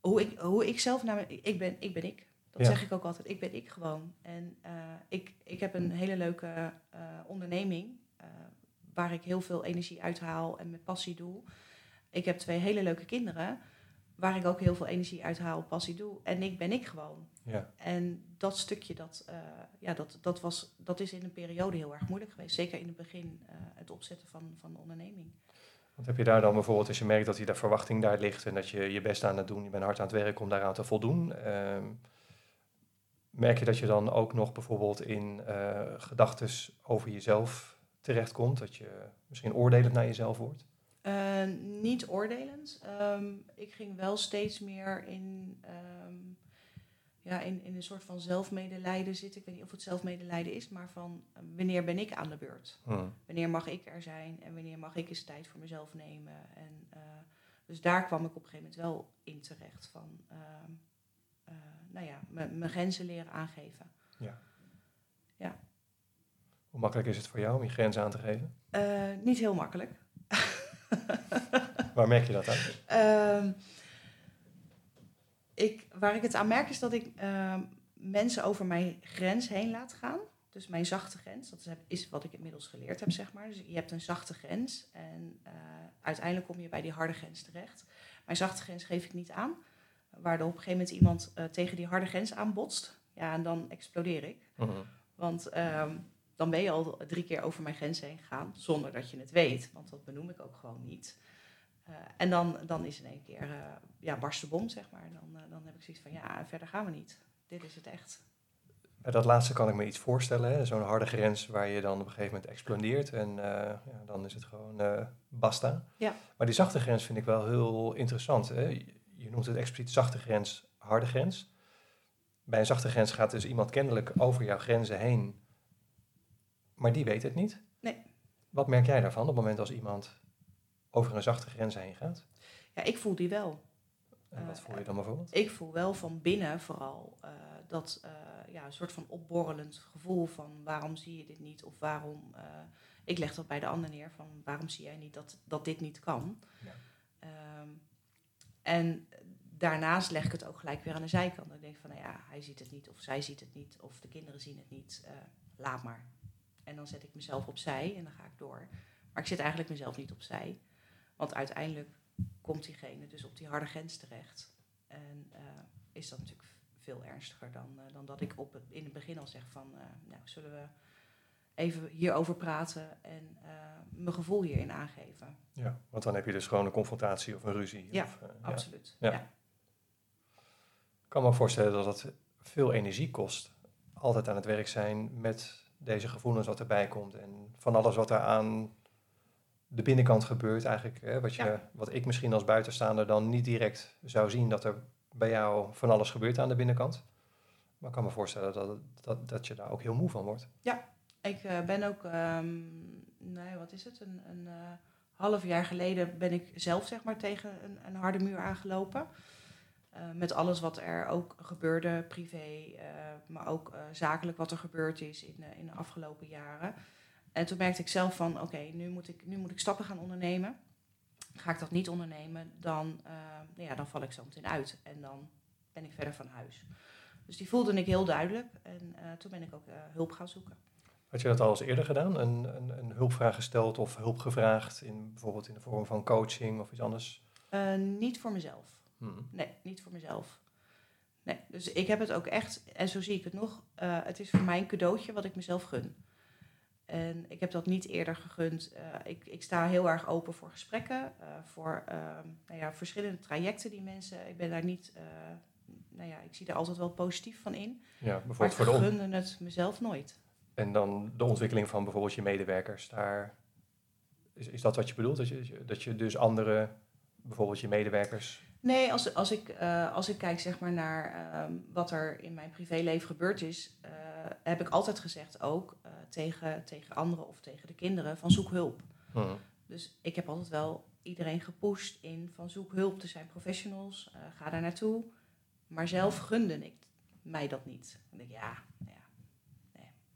Hoe ik, hoe ik zelf naar me, ik ben ik. Ben ik. Dat zeg ik ook altijd. Ik ben ik gewoon. En uh, ik, ik heb een hele leuke uh, onderneming uh, waar ik heel veel energie uithaal en met passie doe. Ik heb twee hele leuke kinderen waar ik ook heel veel energie uithaal, passie doe. En ik ben ik gewoon. Ja. En dat stukje, dat, ja, dat, dat, was, dat is in een periode heel erg moeilijk geweest. Zeker in het begin, het opzetten van, van de onderneming. Want heb je daar dan bijvoorbeeld, als je merkt dat die de verwachting daar ligt en dat je je best aan het doen, je bent hard aan het werk om daaraan te voldoen, uh, merk je dat je dan ook nog bijvoorbeeld in uh, gedachten over jezelf terechtkomt, dat je misschien oordelend naar jezelf wordt? Uh, niet oordelend. Um, ik ging wel steeds meer in, um, ja, in, in een soort van zelfmedelijden zitten. Ik weet niet of het zelfmedelijden is, maar van uh, wanneer ben ik aan de beurt? Hmm. Wanneer mag ik er zijn en wanneer mag ik eens tijd voor mezelf nemen? En, dus daar kwam ik op een gegeven moment wel in terecht. Van, nou ja, mijn grenzen leren aangeven. Ja. ja. Hoe makkelijk is het voor jou om je grenzen aan te geven? niet heel makkelijk. Waar merk je dat aan? Uh, ik, waar ik het aan merk is dat ik uh, mensen over mijn grens heen laat gaan. Dus mijn zachte grens, dat is wat ik inmiddels geleerd heb, zeg maar. Dus je hebt een zachte grens en uh, uiteindelijk kom je bij die harde grens terecht. Mijn zachte grens geef ik niet aan, waardoor op een gegeven moment iemand uh, tegen die harde grens aanbotst. Ja, en dan explodeer ik. Uh -huh. Want dan ben je al drie keer over mijn grens heen gegaan, zonder dat je het weet. Want dat benoem ik ook gewoon niet. Uh, en dan, dan is in één keer, uh, ja, barst de bom, zeg maar. Dan, uh, dan heb ik zoiets van, ja, verder gaan we niet. Dit is het echt. Bij dat laatste kan ik me iets voorstellen. Zo'n harde grens waar je dan op een gegeven moment explodeert. En ja, dan is het gewoon basta. Ja. Maar die zachte grens vind ik wel heel interessant. Hè? Je noemt het expliciet zachte grens, harde grens. Bij een zachte grens gaat dus iemand kennelijk over jouw grenzen heen maar die weet het niet. Nee. Wat merk jij daarvan op het moment als iemand over een zachte grens heen gaat? Ja, ik voel die wel. En wat voel je dan bijvoorbeeld? Ik voel wel van binnen vooral uh, dat uh, ja, een soort van opborrelend gevoel van waarom zie je dit niet of waarom. Ik leg dat bij de ander neer van waarom zie jij niet dat, dat dit niet kan. Ja. Um, en daarnaast leg ik het ook gelijk weer aan de zijkant. Dan denk ik van nou ja, hij ziet het niet of zij ziet het niet of de kinderen zien het niet. laat maar. En dan zet ik mezelf opzij en dan ga ik door. Maar ik zet eigenlijk mezelf niet opzij. Want uiteindelijk komt diegene dus op die harde grens terecht. En uh, is dat natuurlijk veel ernstiger dan, uh, dan dat ik op in het begin al zeg van... Nou, zullen we even hierover praten en mijn gevoel hierin aangeven. Ja, want dan heb je dus gewoon een confrontatie of een ruzie. Ja, of, absoluut. Ja. Ja. Ik kan me voorstellen dat het veel energie kost. Altijd aan het werk zijn met deze gevoelens wat erbij komt en van alles wat er aan de binnenkant gebeurt eigenlijk, hè, wat, je, Ja. wat ik misschien als buitenstaander dan niet direct zou zien dat er bij jou van alles gebeurt aan de binnenkant. Maar ik kan me voorstellen dat, dat, dat je daar ook heel moe van wordt. Ik eh, ben ook, ehm, nee, wat is het, een, een eh, half jaar geleden ben ik zelf zeg maar tegen een, een harde muur aangelopen. Eh, met alles wat er ook gebeurde, privé, maar ook zakelijk wat er gebeurd is in, in de afgelopen jaren. En toen merkte ik zelf van, oké, nu, moet ik, nu moet ik stappen gaan ondernemen. Ga ik dat niet ondernemen, dan, nou ja, dan val ik zo meteen uit. En dan ben ik verder van huis. Dus die voelde ik heel duidelijk. En toen ben ik ook hulp gaan zoeken. Had je dat al eens eerder gedaan? Een, een, een hulpvraag gesteld of hulp gevraagd, in, bijvoorbeeld in de vorm van coaching of iets anders? Eh, niet voor mezelf. Hmm. Nee, niet voor mezelf. Nee, dus ik heb het ook echt, en zo zie ik het nog, eh, het is voor mij een cadeautje wat ik mezelf gun. En ik heb dat niet eerder gegund. Eh, ik, ik sta heel erg open voor gesprekken, voor ehm, nou ja, verschillende trajecten die mensen. Ik ben daar niet, nou ja, ik zie er altijd wel positief van in. Ja, Maar bijvoorbeeld ik voor de on- gunde het mezelf nooit. En dan de ontwikkeling van bijvoorbeeld je medewerkers. Daar, is, is dat wat je bedoelt? Dat je, dat je dus andere, bijvoorbeeld je medewerkers... Nee, als, als, ik, eh, als ik kijk zeg maar, naar ehm, wat er in mijn privéleven gebeurd is, eh, heb ik altijd gezegd ook eh, tegen, tegen anderen of tegen de kinderen van zoek hulp. Hmm. Dus ik heb altijd wel iedereen gepusht in van zoek hulp. Er zijn professionals, ga daar naartoe. Maar zelf gunde ik mij dat niet. En ik ja, nou ja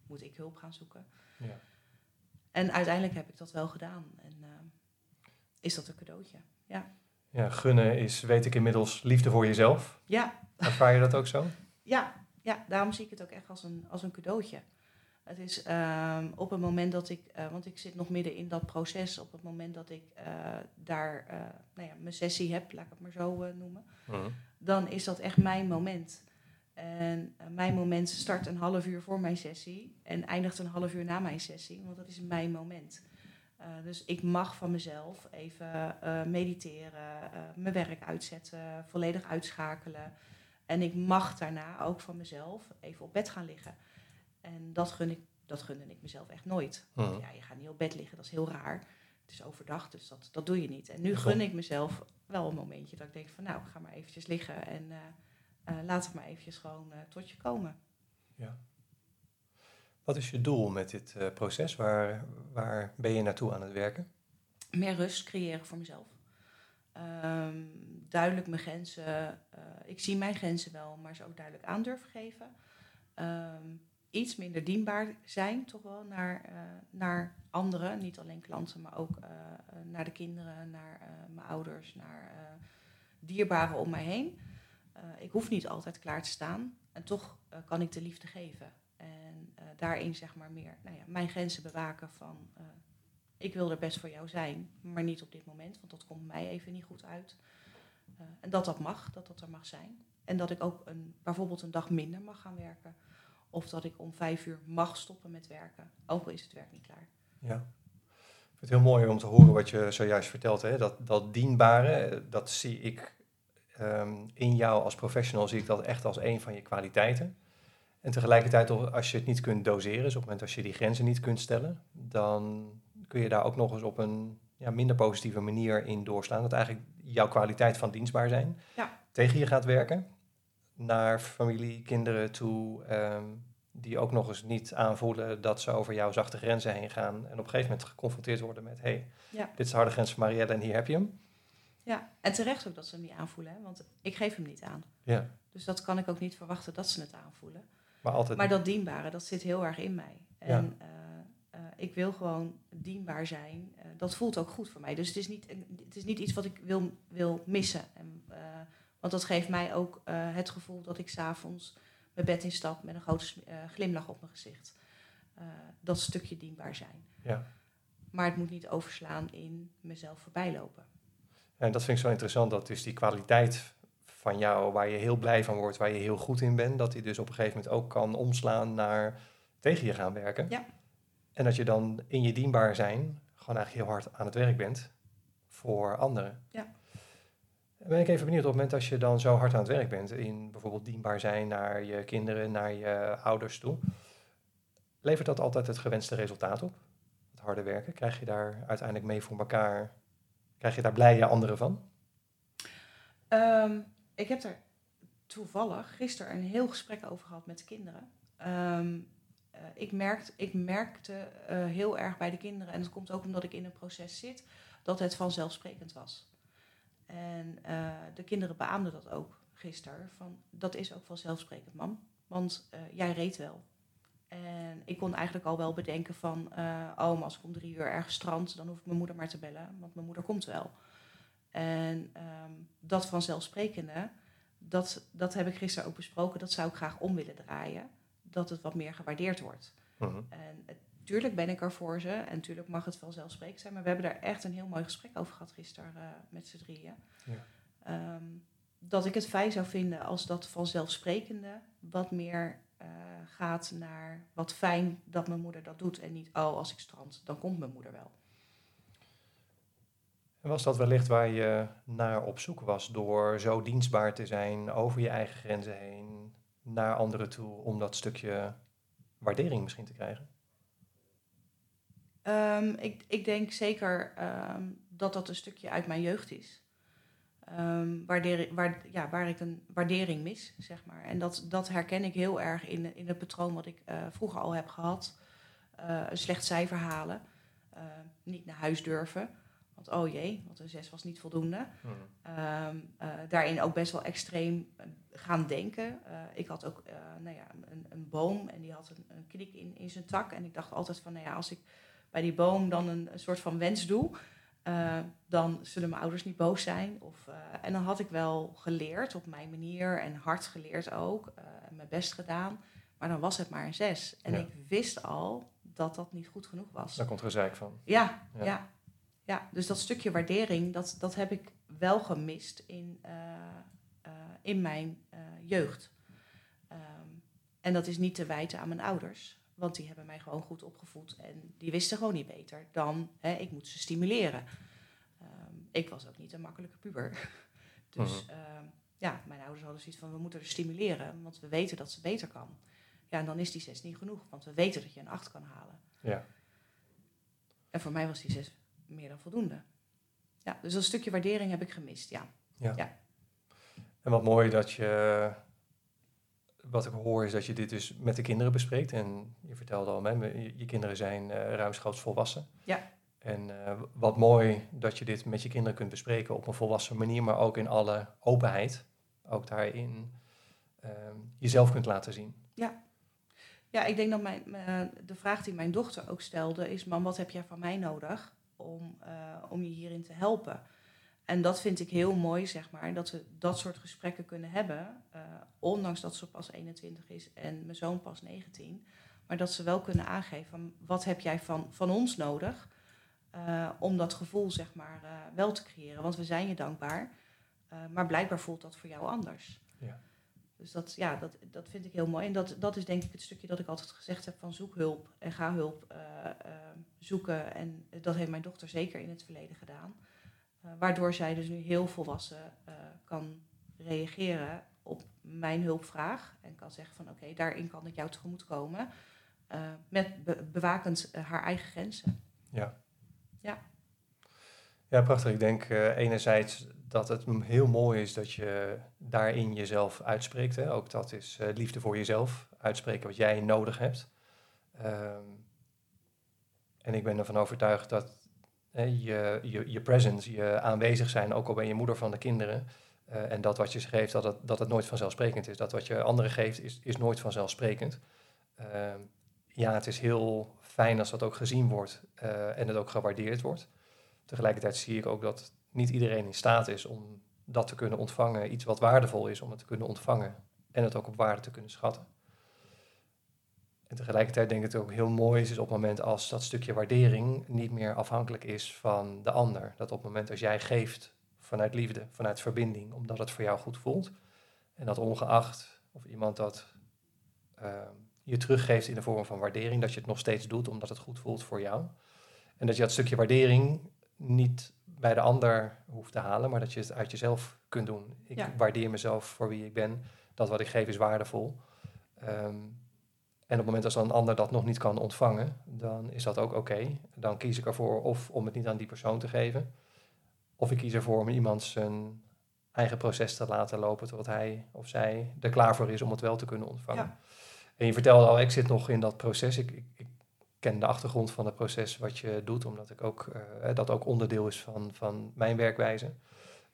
moet ik hulp gaan zoeken. Ja. En uiteindelijk heb ik dat wel gedaan. En eh, is dat een cadeautje. ja, gunnen is, weet ik inmiddels, liefde voor jezelf. Ja, Ervaar je dat ook zo? Ja, ja, daarom zie ik het ook echt als een, als een cadeautje. Het is ehm, op het moment dat ik, eh, want ik zit nog midden in dat proces, op het moment dat ik eh, daar nou ja, mijn sessie heb, laat ik het maar zo noemen, Hmm. dan is dat echt mijn moment. En eh, mijn moment start een half uur voor mijn sessie en eindigt een half uur na mijn sessie, want dat is mijn moment. Eh, dus ik mag van mezelf even eh, mediteren, mijn werk uitzetten, volledig uitschakelen. En ik mag daarna ook van mezelf even op bed gaan liggen. En dat, gun ik, dat gunde ik mezelf echt nooit. Want ja, je gaat niet op bed liggen, dat is heel raar. Het is overdag, dus dat, dat doe je niet. En nu gun ik mezelf wel een momentje dat ik denk van nou, ga maar eventjes liggen en eh, laat het maar eventjes gewoon eh, tot je komen. Wat is je doel met dit eh, proces? Waar, waar ben je naartoe aan het werken? Meer rust creëren voor mezelf. Ehm, duidelijk mijn grenzen. ik zie mijn grenzen wel, maar ze ook duidelijk aan durven geven. Ehm, iets minder dienbaar zijn, toch wel, naar, naar anderen. Niet alleen klanten, maar ook naar de kinderen, naar mijn ouders, naar dierbaren om mij heen. Eh, ik hoef niet altijd klaar te staan. En toch eh, kan ik de liefde geven. En eh, daarin zeg maar meer nou ja, mijn grenzen bewaken van... ik wil er best voor jou zijn, maar niet op dit moment, want dat komt mij even niet goed uit. En dat dat mag, dat dat er mag zijn. En dat ik ook een, bijvoorbeeld een dag minder mag gaan werken. Of dat ik om vijf uur mag stoppen met werken, ook al is het werk niet klaar. Ja. Ik vind het heel mooi om te horen wat je zojuist vertelt. Hè? Dat, dat dienbare, dat zie ik ehm, in jou als professional, zie ik dat echt als een van je kwaliteiten. En tegelijkertijd, als je het niet kunt doseren, dus op het moment als je die grenzen niet kunt stellen, dan kun je daar ook nog eens op een ja, minder positieve manier in doorslaan. Dat eigenlijk jouw kwaliteit van dienstbaar zijn Ja. tegen je gaat werken. Naar familie, kinderen toe, ehm, die ook nog eens niet aanvoelen dat ze over jouw zachte grenzen heen gaan. En op een gegeven moment geconfronteerd worden met, hé, hey, Ja. dit is de harde grens van Marielle en hier heb je hem. Ja, en terecht ook dat ze hem niet aanvoelen, hè? want ik geef hem niet aan. Ja, Dus dat kan ik ook niet verwachten dat ze het aanvoelen. maar altijd... Maar dat dienbare, dat zit heel erg in mij. En eh, eh, ik wil gewoon dienbaar zijn. Eh, dat voelt ook goed voor mij. Dus het is niet, het is niet iets wat ik wil, wil missen. En, want dat geeft mij ook het gevoel dat ik s'avonds mijn bed instap met een grote glimlach op mijn gezicht. Dat stukje dienbaar zijn. Ja. Maar het moet niet overslaan in mezelf voorbijlopen. En dat vind ik zo interessant, dat dus die kwaliteit van jou, waar je heel blij van wordt, waar je heel goed in bent, dat die dus op een gegeven moment ook kan omslaan naar tegen je gaan werken. Ja. En dat je dan in je dienbaar zijn gewoon eigenlijk heel hard aan het werk bent voor anderen. Ja. Ben ik even benieuwd, op het moment als je dan zo hard aan het werk bent, in bijvoorbeeld dienbaar zijn naar je kinderen, naar je ouders toe, levert dat altijd het gewenste resultaat op? Het harde werken, krijg je daar uiteindelijk mee voor elkaar, krijg je daar blije anderen van? Ehm, ik heb er toevallig gisteren een heel gesprek over gehad met de kinderen. Ehm, ik, merkte, ik merkte heel erg bij de kinderen, en dat komt ook omdat ik in een proces zit, dat het vanzelfsprekend was. En de kinderen beaamden dat ook gisteren. Van, dat is ook vanzelfsprekend, mam. Want jij reed wel. En ik kon eigenlijk al wel bedenken van, uh, oh, als ik om drie uur ergens strand, dan hoef ik mijn moeder maar te bellen, want mijn moeder komt wel. En um, dat vanzelfsprekende, dat, dat heb ik gisteren ook besproken, dat zou ik graag om willen draaien, dat het wat meer gewaardeerd wordt. Mhm. En natuurlijk ben ik er voor ze en natuurlijk mag het vanzelfsprekend zijn, maar we hebben daar echt een heel mooi gesprek over gehad gisteren uh, met z'n drieën. Ja. Um, dat ik het fijn zou vinden als dat vanzelfsprekende wat meer uh, gaat naar wat fijn dat mijn moeder dat doet en niet, oh, als ik strand, dan komt mijn moeder wel. En was dat wellicht waar je naar op zoek was door zo dienstbaar te zijn over je eigen grenzen heen, naar anderen toe, om dat stukje waardering misschien te krijgen? Um, ik, ik, denk zeker um, dat dat een stukje uit mijn jeugd is. Um, waardeer, waar, ja, waar ik een waardering mis, zeg maar. En dat, dat herken ik heel erg in, in het patroon wat ik uh, vroeger al heb gehad. Uh, een slecht cijfer halen, uh, niet naar huis durven. Want oh jee, want een zes was niet voldoende. Hmm. Um, daarin ook best wel extreem gaan denken. ik had ook nou ja, een, een, boom en die had een, een knik in, in zijn tak. En ik dacht altijd van, nou ja, als ik bij die boom dan een, een soort van wens doe uh, dan zullen mijn ouders niet boos zijn. Of, uh, en dan had ik wel geleerd op mijn manier en hard geleerd ook. Uh, mijn best gedaan. Maar dan was het maar een zes. En ik wist al dat dat niet goed genoeg was. Daar komt gezeik van. Ja, ja, ja. ja. dus dat stukje waardering, dat, dat heb ik wel gemist in, in mijn jeugd. Um, en dat is niet te wijten aan mijn ouders. Want die hebben mij gewoon goed opgevoed en die wisten gewoon niet beter dan hè, ik moet ze stimuleren. Um, ik was ook niet een makkelijke puber. dus uh ja, mijn ouders hadden zoiets van we moeten er stimuleren, want we weten dat ze beter kan. Ja, en dan is die zes niet genoeg, want we weten dat je een acht kan halen. Ja. En voor mij was die zes meer dan voldoende. Ja, dus dat stukje waardering heb ik gemist, ja. ja. ja. En wat mooi dat je wat ik hoor is dat je dit dus met de kinderen bespreekt. En je vertelde al, hè, je, kinderen zijn uh, ruimschoots volwassen. Ja. En uh, wat mooi dat je dit met je kinderen kunt bespreken op een volwassen manier, maar ook in alle openheid. Ook daarin uh, jezelf kunt laten zien. Ja. Ja, ik denk dat mijn, uh, de vraag die mijn dochter ook stelde is: Mam, wat heb jij van mij nodig om, om je hierin te helpen? En dat vind ik heel mooi, zeg maar, dat we dat soort gesprekken kunnen hebben. Uh, ondanks dat ze pas 21 is en mijn zoon pas 19. Maar dat ze wel kunnen aangeven van wat heb jij van, van ons nodig uh, om dat gevoel zeg maar, uh, wel te creëren. Want we zijn je dankbaar, maar blijkbaar voelt dat voor jou anders. Ja. Dus dat, ja, dat, dat vind ik heel mooi. En dat, dat is denk ik het stukje dat ik altijd gezegd heb van zoek hulp en ga hulp zoeken. En dat heeft mijn dochter zeker in het verleden gedaan. Eh, waardoor zij dus nu heel volwassen uh, kan reageren op mijn hulpvraag. En kan zeggen van oké, daarin kan ik jou tegemoet komen. Uh, met bewakend haar eigen grenzen. Ja. Ja. Ja, prachtig. Ik denk enerzijds dat het heel mooi is dat je daarin jezelf uitspreekt. Hè. Ook dat is liefde voor jezelf. Uitspreken wat jij nodig hebt. Um, en ik ben ervan overtuigd dat je, je, je presence, je aanwezig zijn, ook al ben je moeder van de kinderen. Uh, en dat wat je ze geeft, dat het, dat het nooit vanzelfsprekend is. Dat wat je anderen geeft, is, is nooit vanzelfsprekend. Uh, ja, het is heel fijn als dat ook gezien wordt uh, en het ook gewaardeerd wordt. Tegelijkertijd zie ik ook dat niet iedereen in staat is om dat te kunnen ontvangen. Iets wat waardevol is om het te kunnen ontvangen en het ook op waarde te kunnen schatten. En tegelijkertijd denk ik dat het ook heel mooi is, is op het moment als dat stukje waardering niet meer afhankelijk is van de ander. Dat op het moment als jij geeft vanuit liefde, vanuit verbinding, omdat het voor jou goed voelt. En dat ongeacht of iemand dat uh, je teruggeeft in de vorm van waardering, dat je het nog steeds doet omdat het goed voelt voor jou. En dat je dat stukje waardering niet bij de ander hoeft te halen, maar dat je het uit jezelf kunt doen. Ik waardeer mezelf voor wie ik ben. Dat wat ik geef is waardevol. Um, en op het moment dat een ander dat nog niet kan ontvangen, dan is dat ook oké. Dan kies ik ervoor of om het niet aan die persoon te geven, of ik kies ervoor om iemand zijn eigen proces te laten lopen, totdat hij of zij er klaar voor is om het wel te kunnen ontvangen. En je vertelde al, ik zit nog in dat proces. Ik, ik, ik ken de achtergrond van het proces wat je doet, omdat ik ook, uh, dat ook onderdeel is van, van mijn werkwijze.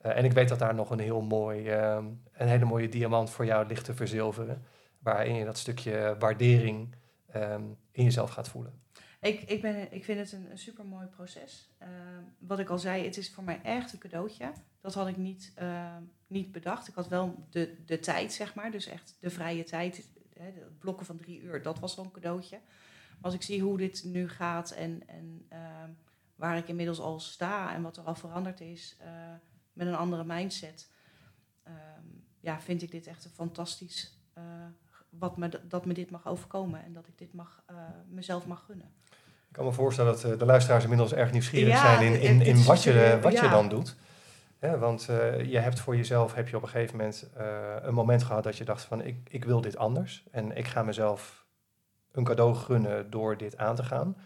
Uh, en ik weet dat daar nog een heel mooi, uh, een hele mooie diamant voor jou ligt te verzilveren. Waarin je dat stukje waardering um, in jezelf gaat voelen. Ik, ik, ben, ik vind het een, super mooi proces. Uh, wat ik al zei, het is voor mij echt een cadeautje. Dat had ik niet, uh, niet bedacht. Ik had wel de, de tijd, zeg maar. Dus echt de vrije tijd. Hè, blokken van drie uur, dat was wel een cadeautje. Maar als ik zie hoe dit nu gaat en, en waar ik inmiddels al sta en wat er al veranderd is uh, met een andere mindset, ja, vind ik dit echt een fantastisch uh, wat me, dat me dit mag overkomen en dat ik dit mag, uh, mezelf mag gunnen. Ik kan me voorstellen dat de luisteraars inmiddels erg nieuwsgierig ja, zijn in, in, in wat, je, wat ja. je dan doet. Ja, want uh, je hebt voor jezelf heb je op een gegeven moment uh, een moment gehad dat je dacht van ik, ik wil dit anders. En ik ga mezelf een cadeau gunnen door dit aan te gaan.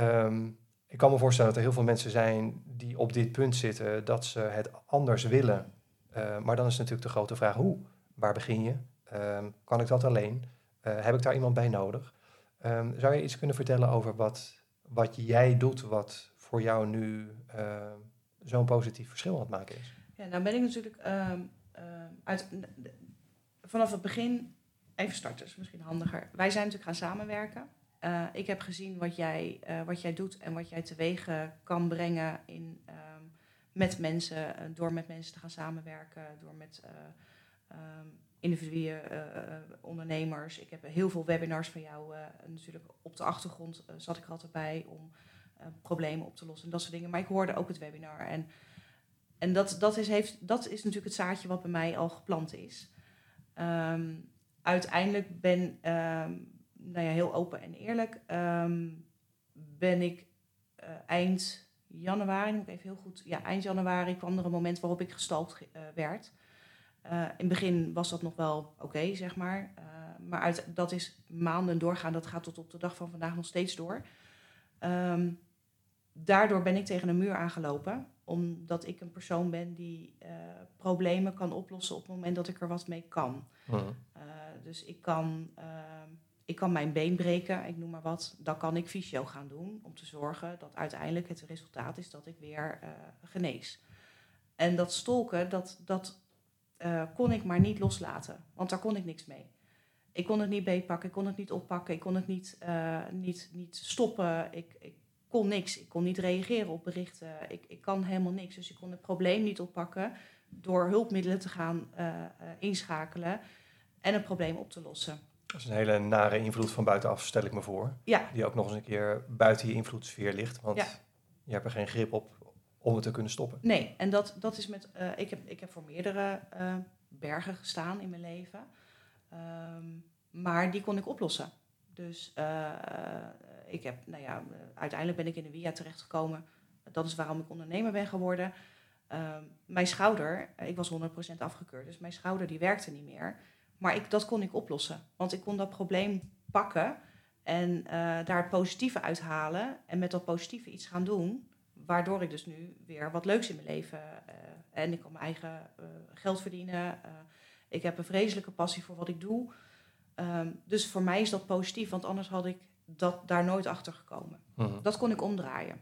Um, ik kan me voorstellen dat er heel veel mensen zijn die op dit punt zitten dat ze het anders willen. Uh, maar dan is natuurlijk de grote vraag hoe? Waar begin je? Um, kan ik dat alleen? heb ik daar iemand bij nodig? Um, zou je iets kunnen vertellen over wat, wat jij doet, wat voor jou nu zo'n positief verschil aan het maken is? Ja, nou ben ik natuurlijk vanaf het begin, even starten, is misschien handiger. Wij zijn natuurlijk gaan samenwerken. Uh, ik heb gezien wat jij, uh, wat jij doet en wat jij teweeg kan brengen in, met mensen, door met mensen te gaan samenwerken, door met individuele ondernemers. Ik heb heel veel webinars van jou natuurlijk op de achtergrond zat ik er altijd bij om problemen op te lossen en dat soort dingen. Maar ik hoorde ook het webinar. En, en dat, dat, is, heeft, dat is natuurlijk het zaadje wat bij mij al geplant is. Um, uiteindelijk ben, um, nou ja, heel open en eerlijk, um, ben ik eind januari, moet ik even heel goed, ja, eind januari kwam er een moment waarop ik gestalkt werd. Uh, in het begin was dat nog wel oké, okay, zeg maar. maar uit, dat is maanden doorgaan, dat gaat tot op de dag van vandaag nog steeds door. Um, daardoor ben ik tegen een muur aangelopen. Omdat ik een persoon ben die uh, problemen kan oplossen op het moment dat ik er wat mee kan. Dus ik kan, uh, ik kan mijn been breken, ik noem maar wat. Dan kan ik fysio gaan doen om te zorgen dat uiteindelijk het resultaat is dat ik weer genees. En dat stolken, dat, dat kon ik maar niet loslaten. Want daar kon ik niks mee. Ik kon het niet beetpakken, ik kon het niet oppakken, ik kon het niet, niet, niet stoppen. Ik, ik kon niks. Ik kon niet reageren op berichten. Ik, ik kan helemaal niks. Dus ik kon het probleem niet oppakken door hulpmiddelen te gaan uh, inschakelen en het probleem op te lossen. Dat is een hele nare invloed van buitenaf, stel ik me voor. Ja. Die ook nog eens een keer buiten je invloedssfeer ligt. Want ja. je hebt er geen grip op om het te kunnen stoppen. Nee, en dat, dat is met. Uh, ik, heb, ik heb voor meerdere bergen gestaan in mijn leven. Um, maar die kon ik oplossen. Dus ik heb, nou ja, uiteindelijk ben ik in de WIA terechtgekomen. Dat is waarom ik ondernemer ben geworden. Uh, mijn schouder, ik was 100% afgekeurd, dus mijn schouder die werkte niet meer. Maar ik, dat kon ik oplossen, want ik kon dat probleem pakken en daar het positieve uithalen en met dat positieve iets gaan doen, waardoor ik dus nu weer wat leuks in mijn leven uh, en ik kan mijn eigen uh, geld verdienen. ik heb een vreselijke passie voor wat ik doe. Um, dus voor mij is dat positief, want anders had ik dat, daar nooit achter gekomen. Uh-huh. Dat kon ik omdraaien.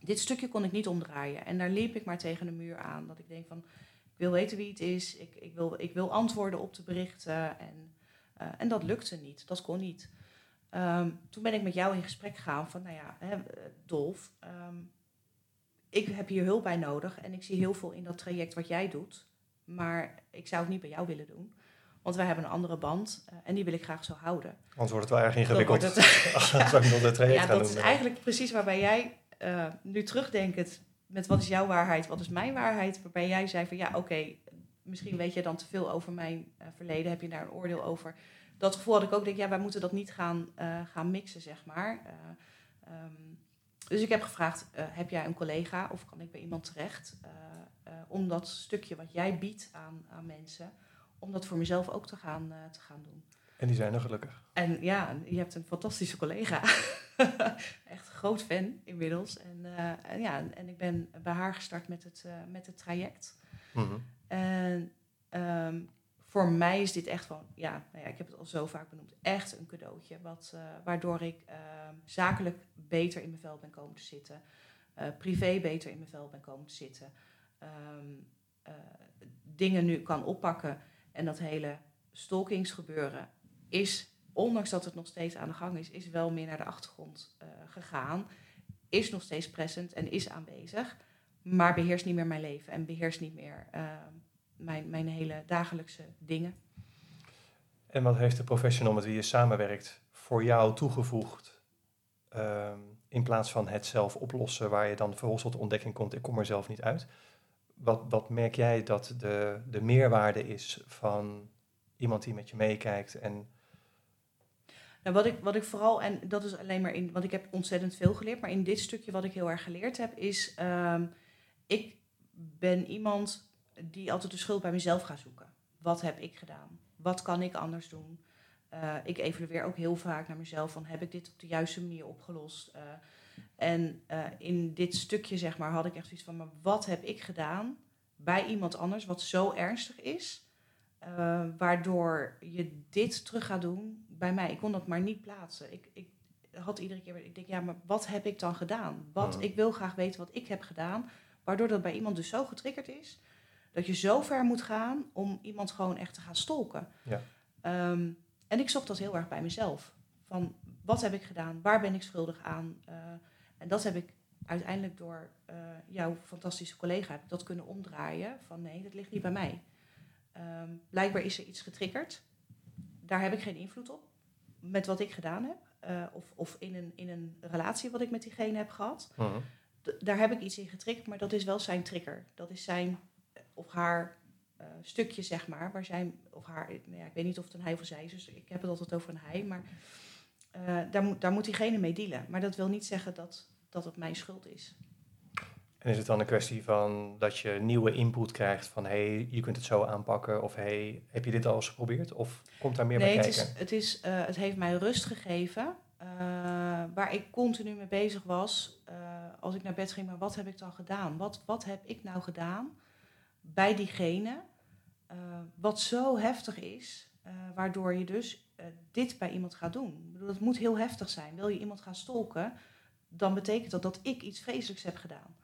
Dit stukje kon ik niet omdraaien. En daar liep ik maar tegen de muur aan. Dat ik denk van, ik wil weten wie het is. Ik, ik, wil, ik wil antwoorden op de berichten. En, en dat lukte niet. Dat kon niet. Um, toen ben ik met jou in gesprek gegaan van, nou ja, hè, Dolf, um, ik heb hier hulp bij nodig. En ik zie heel veel in dat traject wat jij doet. Maar ik zou het niet bij jou willen doen. Want wij hebben een andere band uh, en die wil ik graag zo houden. Anders wordt het wel erg ingewikkeld. Het, Zou ik nog traject ja, gaan dat is eigenlijk precies waarbij jij uh, nu terugdenkt met wat is jouw waarheid, wat is mijn waarheid. Waarbij jij zei van ja, oké, okay, misschien weet je dan te veel over mijn uh, verleden, heb je daar een oordeel over. Dat gevoel had ik ook, denk ja, wij moeten dat niet gaan, gaan mixen, zeg maar. Um, dus ik heb gevraagd, heb jij een collega of kan ik bij iemand terecht? om dat stukje wat jij biedt aan, aan mensen om dat voor mezelf ook te gaan, te gaan doen. En die zijn er gelukkig. En ja, je hebt een fantastische collega. Echt groot fan inmiddels. En, uh, en, ja, en ik ben bij haar gestart met het, uh, met het traject. Mm -hmm. En um, voor mij is dit echt van, ja, nou ja, ik heb het al zo vaak benoemd, echt een cadeautje. Wat, uh, waardoor ik uh, zakelijk beter in mijn vel ben komen te zitten. Uh, privé beter in mijn vel ben komen te zitten. Um, dingen nu kan oppakken. En dat hele stalkingsgebeuren is, ondanks dat het nog steeds aan de gang is, is wel meer naar de achtergrond gegaan. Is nog steeds present en is aanwezig. Maar beheerst niet meer mijn leven en beheerst niet meer ehm, mijn, mijn hele dagelijkse dingen. En wat heeft de professional met wie je samenwerkt voor jou toegevoegd? Ehm, in plaats van het zelf oplossen, waar je dan vervolgens tot de ontdekking komt, ik kom er zelf niet uit. Wat, wat merk jij dat de, de meerwaarde is van iemand die met je meekijkt en nou, wat, ik, wat ik vooral, en dat is alleen maar in, want ik heb ontzettend veel geleerd, maar in dit stukje wat ik heel erg geleerd heb, is um, ik ben iemand die altijd de schuld bij mezelf gaat zoeken. Wat heb ik gedaan? Wat kan ik anders doen? Uh, ik evalueer ook heel vaak naar mezelf van heb ik dit op de juiste manier opgelost? Uh, en uh, in dit stukje zeg maar had ik echt zoiets van, maar wat heb ik gedaan bij iemand anders wat zo ernstig is, waardoor je dit terug gaat doen bij mij? Ik kon dat maar niet plaatsen. Ik, ik had iedere keer, ik denk ja, maar wat heb ik dan gedaan? Wat, Ik wil graag weten wat ik heb gedaan, waardoor dat bij iemand dus zo getriggerd is dat je zo ver moet gaan om iemand gewoon echt te gaan stolken. Ja. Um, en ik zocht dat heel erg bij mezelf. Van wat heb ik gedaan? Waar ben ik schuldig aan? Uh, en dat heb ik uiteindelijk door uh, jouw fantastische collega dat kunnen omdraaien. Van nee, dat ligt niet bij mij. Um, blijkbaar is er iets getriggerd. Daar heb ik geen invloed op. Met wat ik gedaan heb. Uh, of of in, een, in een relatie wat ik met diegene heb gehad. Uh -huh. Daar heb ik iets in getriggerd, maar dat is wel zijn trigger. Dat is zijn of haar uh, stukje, zeg maar, waar zij, of haar, nou ja, ik weet niet of het een hij of zij is, dus ik heb het altijd over een hij, maar uh, daar, moet, daar moet diegene mee dealen. Maar dat wil niet zeggen dat, dat het mijn schuld is. En is het dan een kwestie van dat je nieuwe input krijgt van hé, hey, je kunt het zo aanpakken of hey, heb je dit al eens geprobeerd of komt daar meer nee, bij het kijken? Is, het, is, uh, het heeft mij rust gegeven. Uh, waar ik continu mee bezig was, uh, als ik naar bed ging, maar wat heb ik dan gedaan? Wat, wat heb ik nou gedaan bij diegene, uh, wat zo heftig is, uh, waardoor je dus uh, dit bij iemand gaat doen. Ik bedoel, dat moet heel heftig zijn. Wil je iemand gaan stolken, dan betekent dat dat ik iets vreselijks heb gedaan.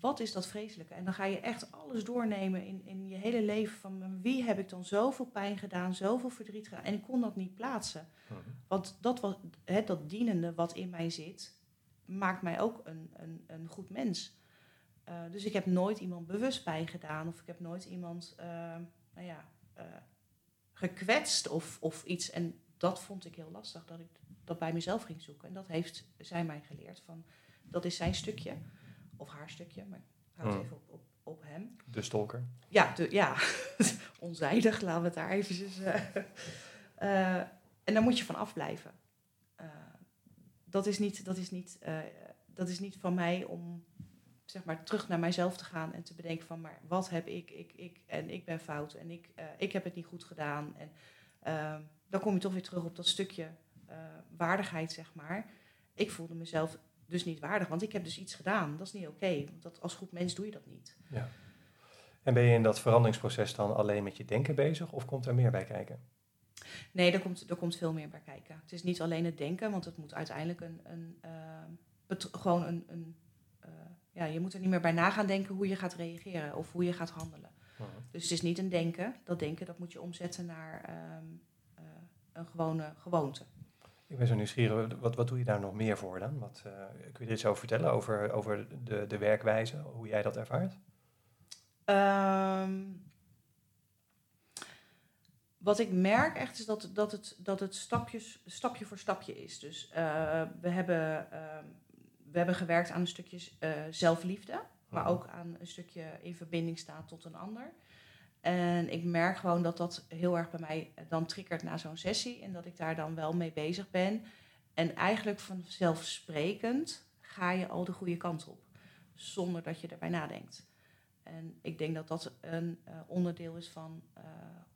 Wat is dat vreselijke? En dan ga je echt alles doornemen in, in je hele leven van wie heb ik dan zoveel pijn gedaan, zoveel verdriet gedaan. En ik kon dat niet plaatsen. -hmm. Want dat, was, he, dat dienende wat in mij zit, maakt mij ook een, een, een goed mens. Uh, dus ik heb nooit iemand bewust bijgedaan of ik heb nooit iemand uh, nou ja, uh, gekwetst of, of iets. En dat vond ik heel lastig, dat ik dat bij mezelf ging zoeken. En dat heeft zij mij geleerd. Van, dat is zijn stukje, of haar stukje, maar ik houd het even op, op, op hem. De stalker. Ja, de, ja. onzijdig, laten we het daar eventjes... en daar moet je van afblijven. dat, is niet, dat, is niet, dat is niet van mij om zeg maar, terug naar mijzelf te gaan en te bedenken van, maar wat heb ik, ik, ik en ik ben fout en ik, uh, ik heb het niet goed gedaan. En uh, dan kom je toch weer terug op dat stukje uh, waardigheid, zeg maar. Ik voelde mezelf dus niet waardig, want ik heb dus iets gedaan. Dat is niet oké, okay, want dat, als goed mens doe je dat niet. Ja. En ben je in dat veranderingsproces dan alleen met je denken bezig of komt er meer bij kijken? Nee, er komt, er komt veel meer bij kijken. Het is niet alleen het denken, want het moet uiteindelijk een, een, gewoon een, een ja, je moet er niet meer bij na gaan denken hoe je gaat reageren of hoe je gaat handelen. Uh -huh. Dus het is niet een denken. Dat denken dat moet je omzetten naar um, uh, een gewone gewoonte. Ik ben zo nieuwsgierig, wat, wat doe je daar nog meer voor dan? Wat, uh, kun je er iets over vertellen, over, over de, de werkwijze, hoe jij dat ervaart? Um, wat ik merk echt is dat, dat het, dat het stapjes, stapje voor stapje is. Dus uh, we hebben um, we hebben gewerkt aan een stukje uh, zelfliefde, maar ook aan een stukje in verbinding staan tot een ander. En ik merk gewoon dat dat heel erg bij mij dan triggert na zo'n sessie en dat ik daar dan wel mee bezig ben. En eigenlijk vanzelfsprekend ga je al de goede kant op, zonder dat je erbij nadenkt. En ik denk dat dat een uh, onderdeel is van uh,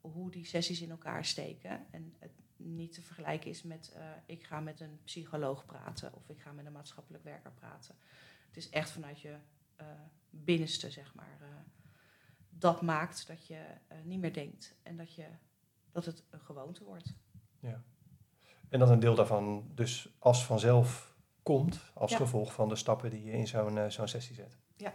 hoe die sessies in elkaar steken. En het niet te vergelijken is met uh, ik ga met een psycholoog praten of ik ga met een maatschappelijk werker praten. Het is echt vanuit je uh, binnenste, zeg maar. Uh, dat maakt dat je eh, niet meer denkt en dat, je, dat het een gewoonte wordt. Ja. En dat een deel daarvan dus als vanzelf komt als Ja. gevolg van de stappen die je in zo'n eh, zo'n sessie zet. Ja.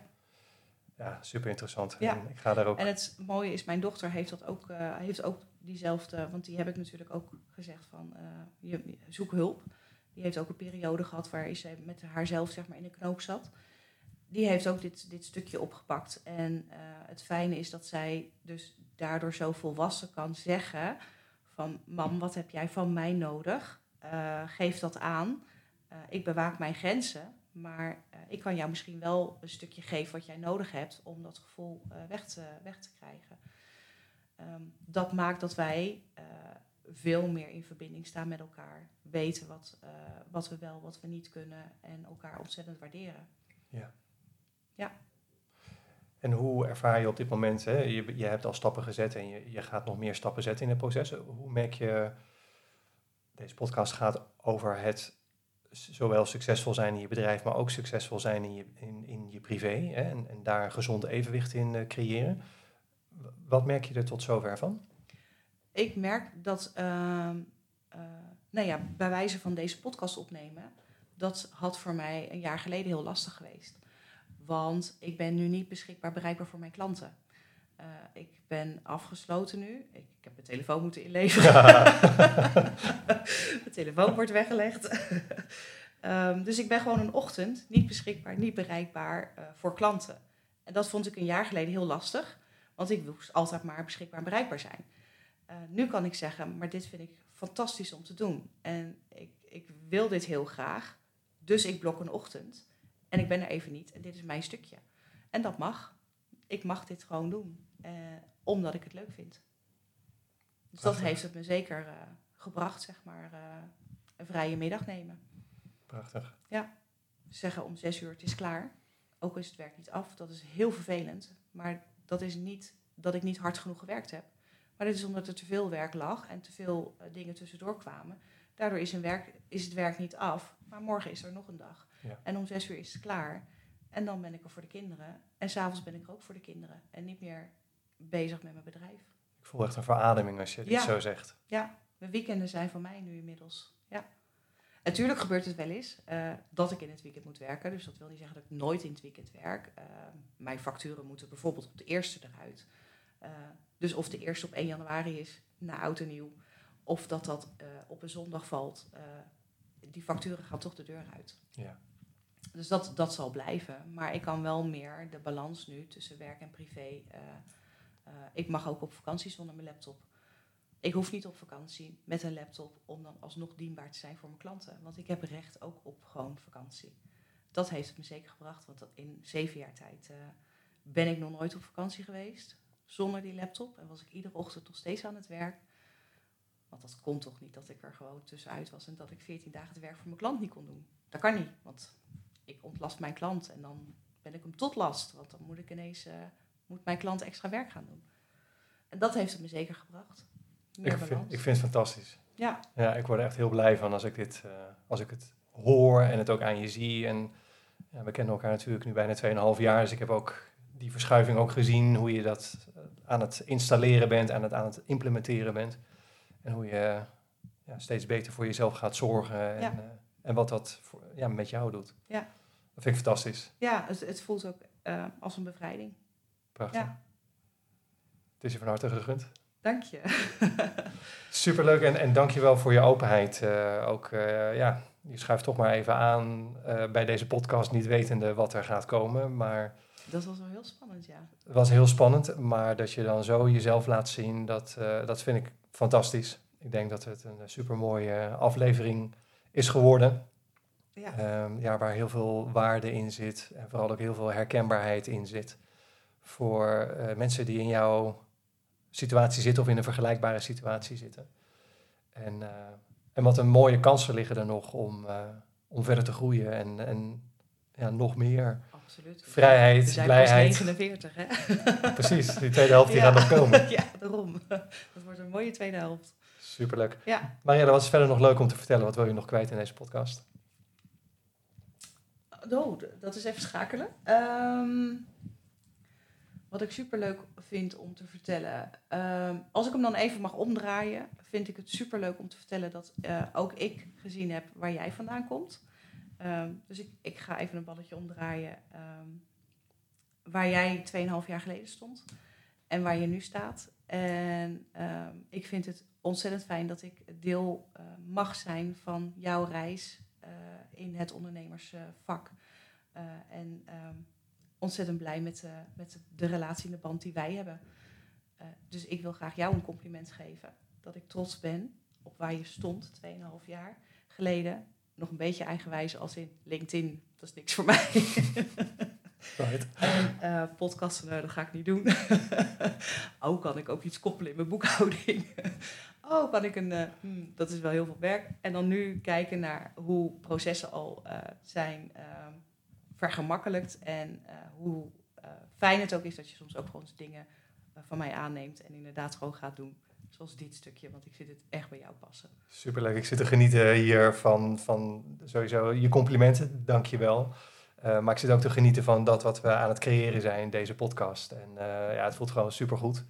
Ja, super interessant. Ja. En ik ga daar ook. En het mooie is, mijn dochter heeft dat ook, eh, heeft ook diezelfde, want die heb ik natuurlijk ook gezegd van eh, je, zoek hulp. Die heeft ook een periode gehad waar ze met haarzelf zeg maar in een knoop zat. Die heeft ook dit, dit stukje opgepakt. En eh, het fijne is dat zij dus daardoor zo volwassen kan zeggen van mam, wat heb jij van mij nodig? Eh, geef dat aan. Ik bewaak mijn grenzen, maar ik kan jou misschien wel een stukje geven wat jij nodig hebt om dat gevoel weg, te, weg te krijgen. Ehm, dat maakt dat wij eh, veel meer in verbinding staan met elkaar, weten wat, eh, wat we wel, wat we niet kunnen en elkaar ontzettend waarderen. En hoe ervaar je op dit moment, hè? Je, je hebt al stappen gezet en je, je gaat nog meer stappen zetten in het proces. Hoe merk je, deze podcast gaat over het zowel succesvol zijn in je bedrijf, maar ook succesvol zijn in je, in, in je privé hè? En, en daar een gezond evenwicht in eh, creëren. Wat merk je er tot zover van? Ik merk dat, ehm, eh, nou ja, bij wijze van deze podcast opnemen, dat had voor mij een jaar geleden heel lastig geweest. Want ik ben nu niet beschikbaar bereikbaar voor mijn klanten. Eh, ik ben afgesloten nu. Ik, ik heb mijn telefoon moeten inleveren. mijn telefoon wordt weggelegd. Ehm, dus ik ben gewoon een ochtend niet beschikbaar, niet bereikbaar eh, voor klanten. En dat vond ik een jaar geleden heel lastig. Want ik moest altijd maar beschikbaar en bereikbaar zijn. Eh, nu kan ik zeggen, maar dit vind ik fantastisch om te doen. En ik, ik wil dit heel graag. Dus ik blok een ochtend. En ik ben er even niet. En dit is mijn stukje. En dat mag. Ik mag dit gewoon doen. eh, omdat ik het leuk vind. Dus dat heeft het me zeker eh, gebracht, zeg maar, een vrije middag nemen. Prachtig. Zeggen om zes uur, het is klaar. Ook is het werk niet af. Dat is heel vervelend. Maar dat is niet dat ik niet hard genoeg gewerkt heb. Maar dit is omdat er te veel werk lag en te veel eh, dingen tussendoor kwamen. Daardoor is, een werk, is het werk niet af. Maar morgen is er nog een dag. Ja. En om zes uur is het klaar. En dan ben ik er voor de kinderen. En s'avonds ben ik er ook voor de kinderen. En niet meer bezig met mijn bedrijf. Ik voel echt een verademing als je dit Ja. zo zegt. Ja, mijn weekenden zijn van mij nu inmiddels. Ja. Natuurlijk gebeurt het wel eens eh, dat ik in het weekend moet werken. Dus dat wil niet zeggen dat ik nooit in het weekend werk. Eh, mijn facturen moeten bijvoorbeeld op de eerste eruit. Eh, dus of de eerste op 1 januari is, na oud en nieuw. Of dat dat op een zondag valt. die facturen gaan toch de deur uit. Ja. Dus dat, dat zal blijven. Maar ik kan wel meer de balans nu tussen werk en privé. ik mag ook op vakantie zonder mijn laptop. Ik hoef niet op vakantie met een laptop om dan alsnog dienbaar te zijn voor mijn klanten. Want ik heb recht ook op gewoon vakantie. Dat heeft het me zeker gebracht. Want in zeven jaar tijd eh, ben ik nog nooit op vakantie geweest. Zonder die laptop. En was ik iedere ochtend nog steeds aan het werk. Want dat kon toch niet dat ik er gewoon tussenuit was. En dat ik 14 dagen het werk voor mijn klant niet kon doen. Dat kan niet. Want ik ontlast mijn klant. En dan ben ik hem tot last. Want dan moet ik ineens... eh, moet mijn klant extra werk gaan doen. En dat heeft het me zeker gebracht. Ik vind, ik vind het fantastisch. Ja, Ja, ik word er echt heel blij van als ik dit, eh, als ik het hoor en het ook aan je zie. En ja, we kennen elkaar natuurlijk nu bijna 2,5 jaar, dus ik heb ook die verschuiving ook gezien, hoe je dat eh, aan het installeren bent, aan het, aan het implementeren bent. En hoe je ja, steeds beter voor jezelf gaat zorgen en, Ja. eh, en wat dat voor, ja, met jou doet. Ja. Dat vind ik fantastisch. ja het, het voelt ook eh, als een bevrijding. Prachtig. Ja. Het is je van harte gegund. Dank je. Superleuk en, en dankjewel voor je openheid. Eh, ook, eh, ja, je schuift toch maar even aan eh, bij deze podcast, niet wetende wat er gaat komen. Maar Dat was wel heel spannend, ja. het was heel spannend. Maar dat je dan zo jezelf laat zien, dat, dat vind ik fantastisch. Ik denk dat het een supermooie aflevering is geworden. Ja, Ehm, ja, waar heel veel waarde in zit en vooral ook heel veel herkenbaarheid in zit. Voor mensen die in jouw situatie zitten of in een vergelijkbare situatie zitten. En, eh, en wat een mooie kansen liggen er nog om, eh, om verder te groeien en, en ja, nog meer absoluut. vrijheid, We zijn blijheid. pas 49, hè? Precies, die tweede helft die Ja. gaat nog komen. ja, daarom. Dat wordt een mooie tweede helft. Superleuk. Ja. Marielle, wat is verder nog leuk om te vertellen? Wat wil je nog kwijt in deze podcast? Oh, dat is even schakelen. Ehm, Wat ik superleuk vind om te vertellen. Ehm, als ik hem dan even mag omdraaien, vind ik het superleuk om te vertellen dat eh, ook ik gezien heb waar jij vandaan komt. Ehm, dus ik, ik ga even een balletje omdraaien. ehm, waar jij 2,5 jaar geleden stond en waar je nu staat. En ik vind het ontzettend fijn dat ik deel eh, mag zijn van jouw reis eh, in het ondernemersvak. En ontzettend blij met, eh, met de relatie en de band die wij hebben. Eh, dus ik wil graag jou een compliment geven. Dat ik trots ben op waar je stond 2,5 jaar geleden. Nog een beetje eigenwijs als in LinkedIn. Dat is niks voor mij. Right. En eh, podcasten, eh, dat ga ik niet doen. oh, kan ik ook iets koppelen in mijn boekhouding? oh, kan ik een... hmm, dat is wel heel veel werk. En dan nu kijken naar hoe processen al zijn ehm, vergemakkelijkt. En eh, hoe eh, fijn het ook is dat je soms ook gewoon dingen eh, van mij aanneemt. En inderdaad gewoon gaat doen. Zoals dit stukje, want ik vind het echt bij jou passen. Superleuk. Ik zit te genieten hier van, van sowieso je complimenten. Dank je wel. Maar ik zit ook te genieten van dat wat we aan het creëren zijn, deze podcast. En ja, het voelt gewoon supergoed.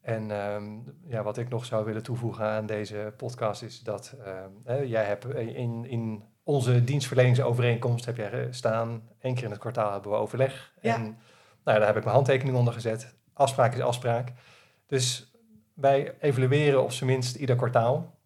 En ehm, ja, wat ik nog zou willen toevoegen aan deze podcast is dat ehm, jij hebt in, in onze dienstverleningsovereenkomst heb jij staan, één keer in het kwartaal hebben we overleg. Ja. En nou, daar heb ik mijn handtekening onder gezet. Afspraak is afspraak. Dus wij evalueren op zijn minst ieder kwartaal.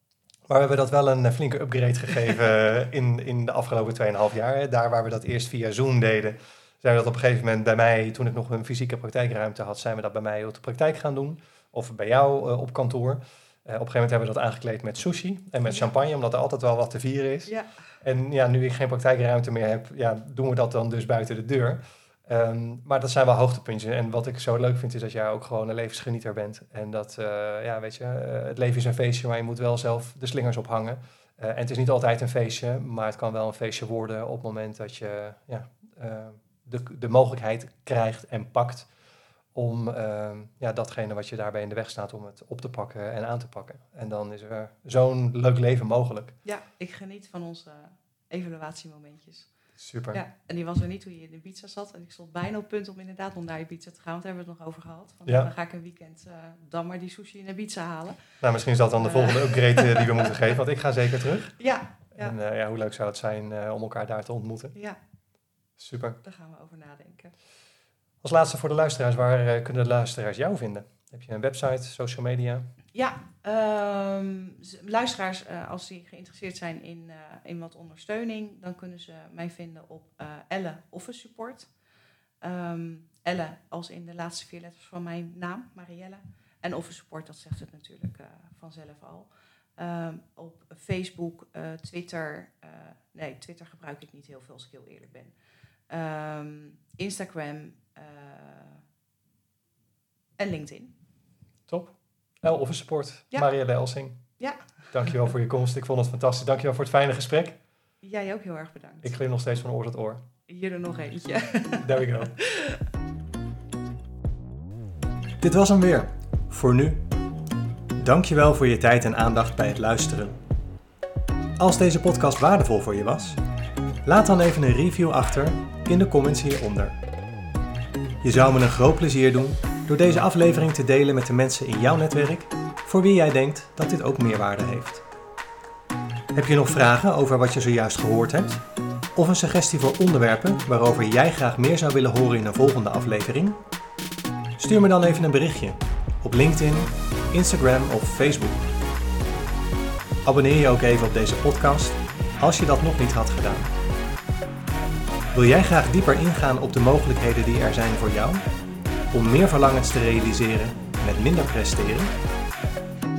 Maar we hebben dat wel een eh, flinke upgrade gegeven in, in de afgelopen 2,5 jaar. Daar waar we dat eerst via Zoom deden, zijn we dat op een gegeven moment bij mij, toen ik nog een fysieke praktijkruimte had, zijn we dat bij mij op de praktijk gaan doen. Of bij jou eh, op kantoor. Eh, op een gegeven moment hebben we dat aangekleed met sushi en met champagne, omdat er altijd wel wat te vieren is. Ja, En ja, nu ik geen praktijkruimte meer heb, ja, doen we dat dan dus buiten de deur. Ehm, maar dat zijn wel hoogtepuntjes. En wat ik zo leuk vind, is dat jij ook gewoon een levensgenieter bent. En dat, eh, ja, weet je, eh, het leven is een feestje, maar je moet wel zelf de slingers ophangen. Eh en het is niet altijd een feestje, maar het kan wel een feestje worden op het moment dat je ja, de, de mogelijkheid krijgt en pakt om ehm, ja, datgene wat je daarbij in de weg staat, om het op te pakken en aan te pakken. En dan is er zo'n leuk leven mogelijk. ja, ik geniet van onze evaluatiemomentjes. Super. Ja, en die was er niet toen je in Ibiza zat. En ik stond bijna op punt om inderdaad om naar Ibiza te gaan. Want daar hebben we het nog over gehad. Van, Ja. Dan ga ik een weekend eh, dan maar die sushi in Ibiza halen. Nou, misschien is dat dan de Eh. volgende upgrade eh, die we moeten geven, want ik ga zeker terug. Ja, ja, En ja, hoe leuk zou het zijn om elkaar daar te ontmoeten. ja, Super. daar gaan we over nadenken. Als laatste voor de luisteraars, waar eh, kunnen de luisteraars jou vinden? Heb je een website, social media? Ja, ehm, luisteraars, eh, als die geïnteresseerd zijn in, eh, in wat ondersteuning, dan kunnen ze mij vinden op Elle Office Support. Ehm, Elle als in de laatste vier letters van mijn naam, Marielle. En Office Support, dat zegt het natuurlijk vanzelf al. Ehm, op Facebook, Twitter. nee, Twitter gebruik ik niet heel veel, als ik heel eerlijk ben. Instagram en LinkedIn. Top. L Office Support, Ja. Marielle Elsing. Ja. Dankjewel voor je komst. Ik vond het fantastisch. Dankjewel voor het fijne gesprek. Jij ook heel erg bedankt. Ik glim nog steeds van oor tot oor. Hier er nog eentje. There we go. Dit was hem weer. Voor nu. Dankjewel voor je tijd en aandacht bij het luisteren. Als deze podcast waardevol voor je was, laat dan even een review achter in de comments hieronder. Je zou me een groot plezier doen door deze aflevering te delen met de mensen in jouw netwerk voor wie jij denkt dat dit ook meerwaarde heeft. Heb je nog vragen over wat je zojuist gehoord hebt? Of een suggestie voor onderwerpen waarover jij graag meer zou willen horen in een volgende aflevering? Stuur me dan even een berichtje op LinkedIn, Instagram of Facebook. Abonneer je ook even op deze podcast als je dat nog niet had gedaan. Wil jij graag dieper ingaan op de mogelijkheden die er zijn voor jou om meer verlangens te realiseren met minder presteren?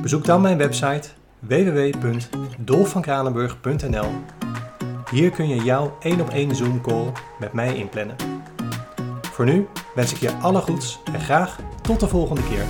Bezoek dan mijn website www.dolfvankranenburg.nl hier kun je jouw 1 op 1 Zoom call met mij inplannen. Voor nu wens ik je alle goeds en graag tot de volgende keer.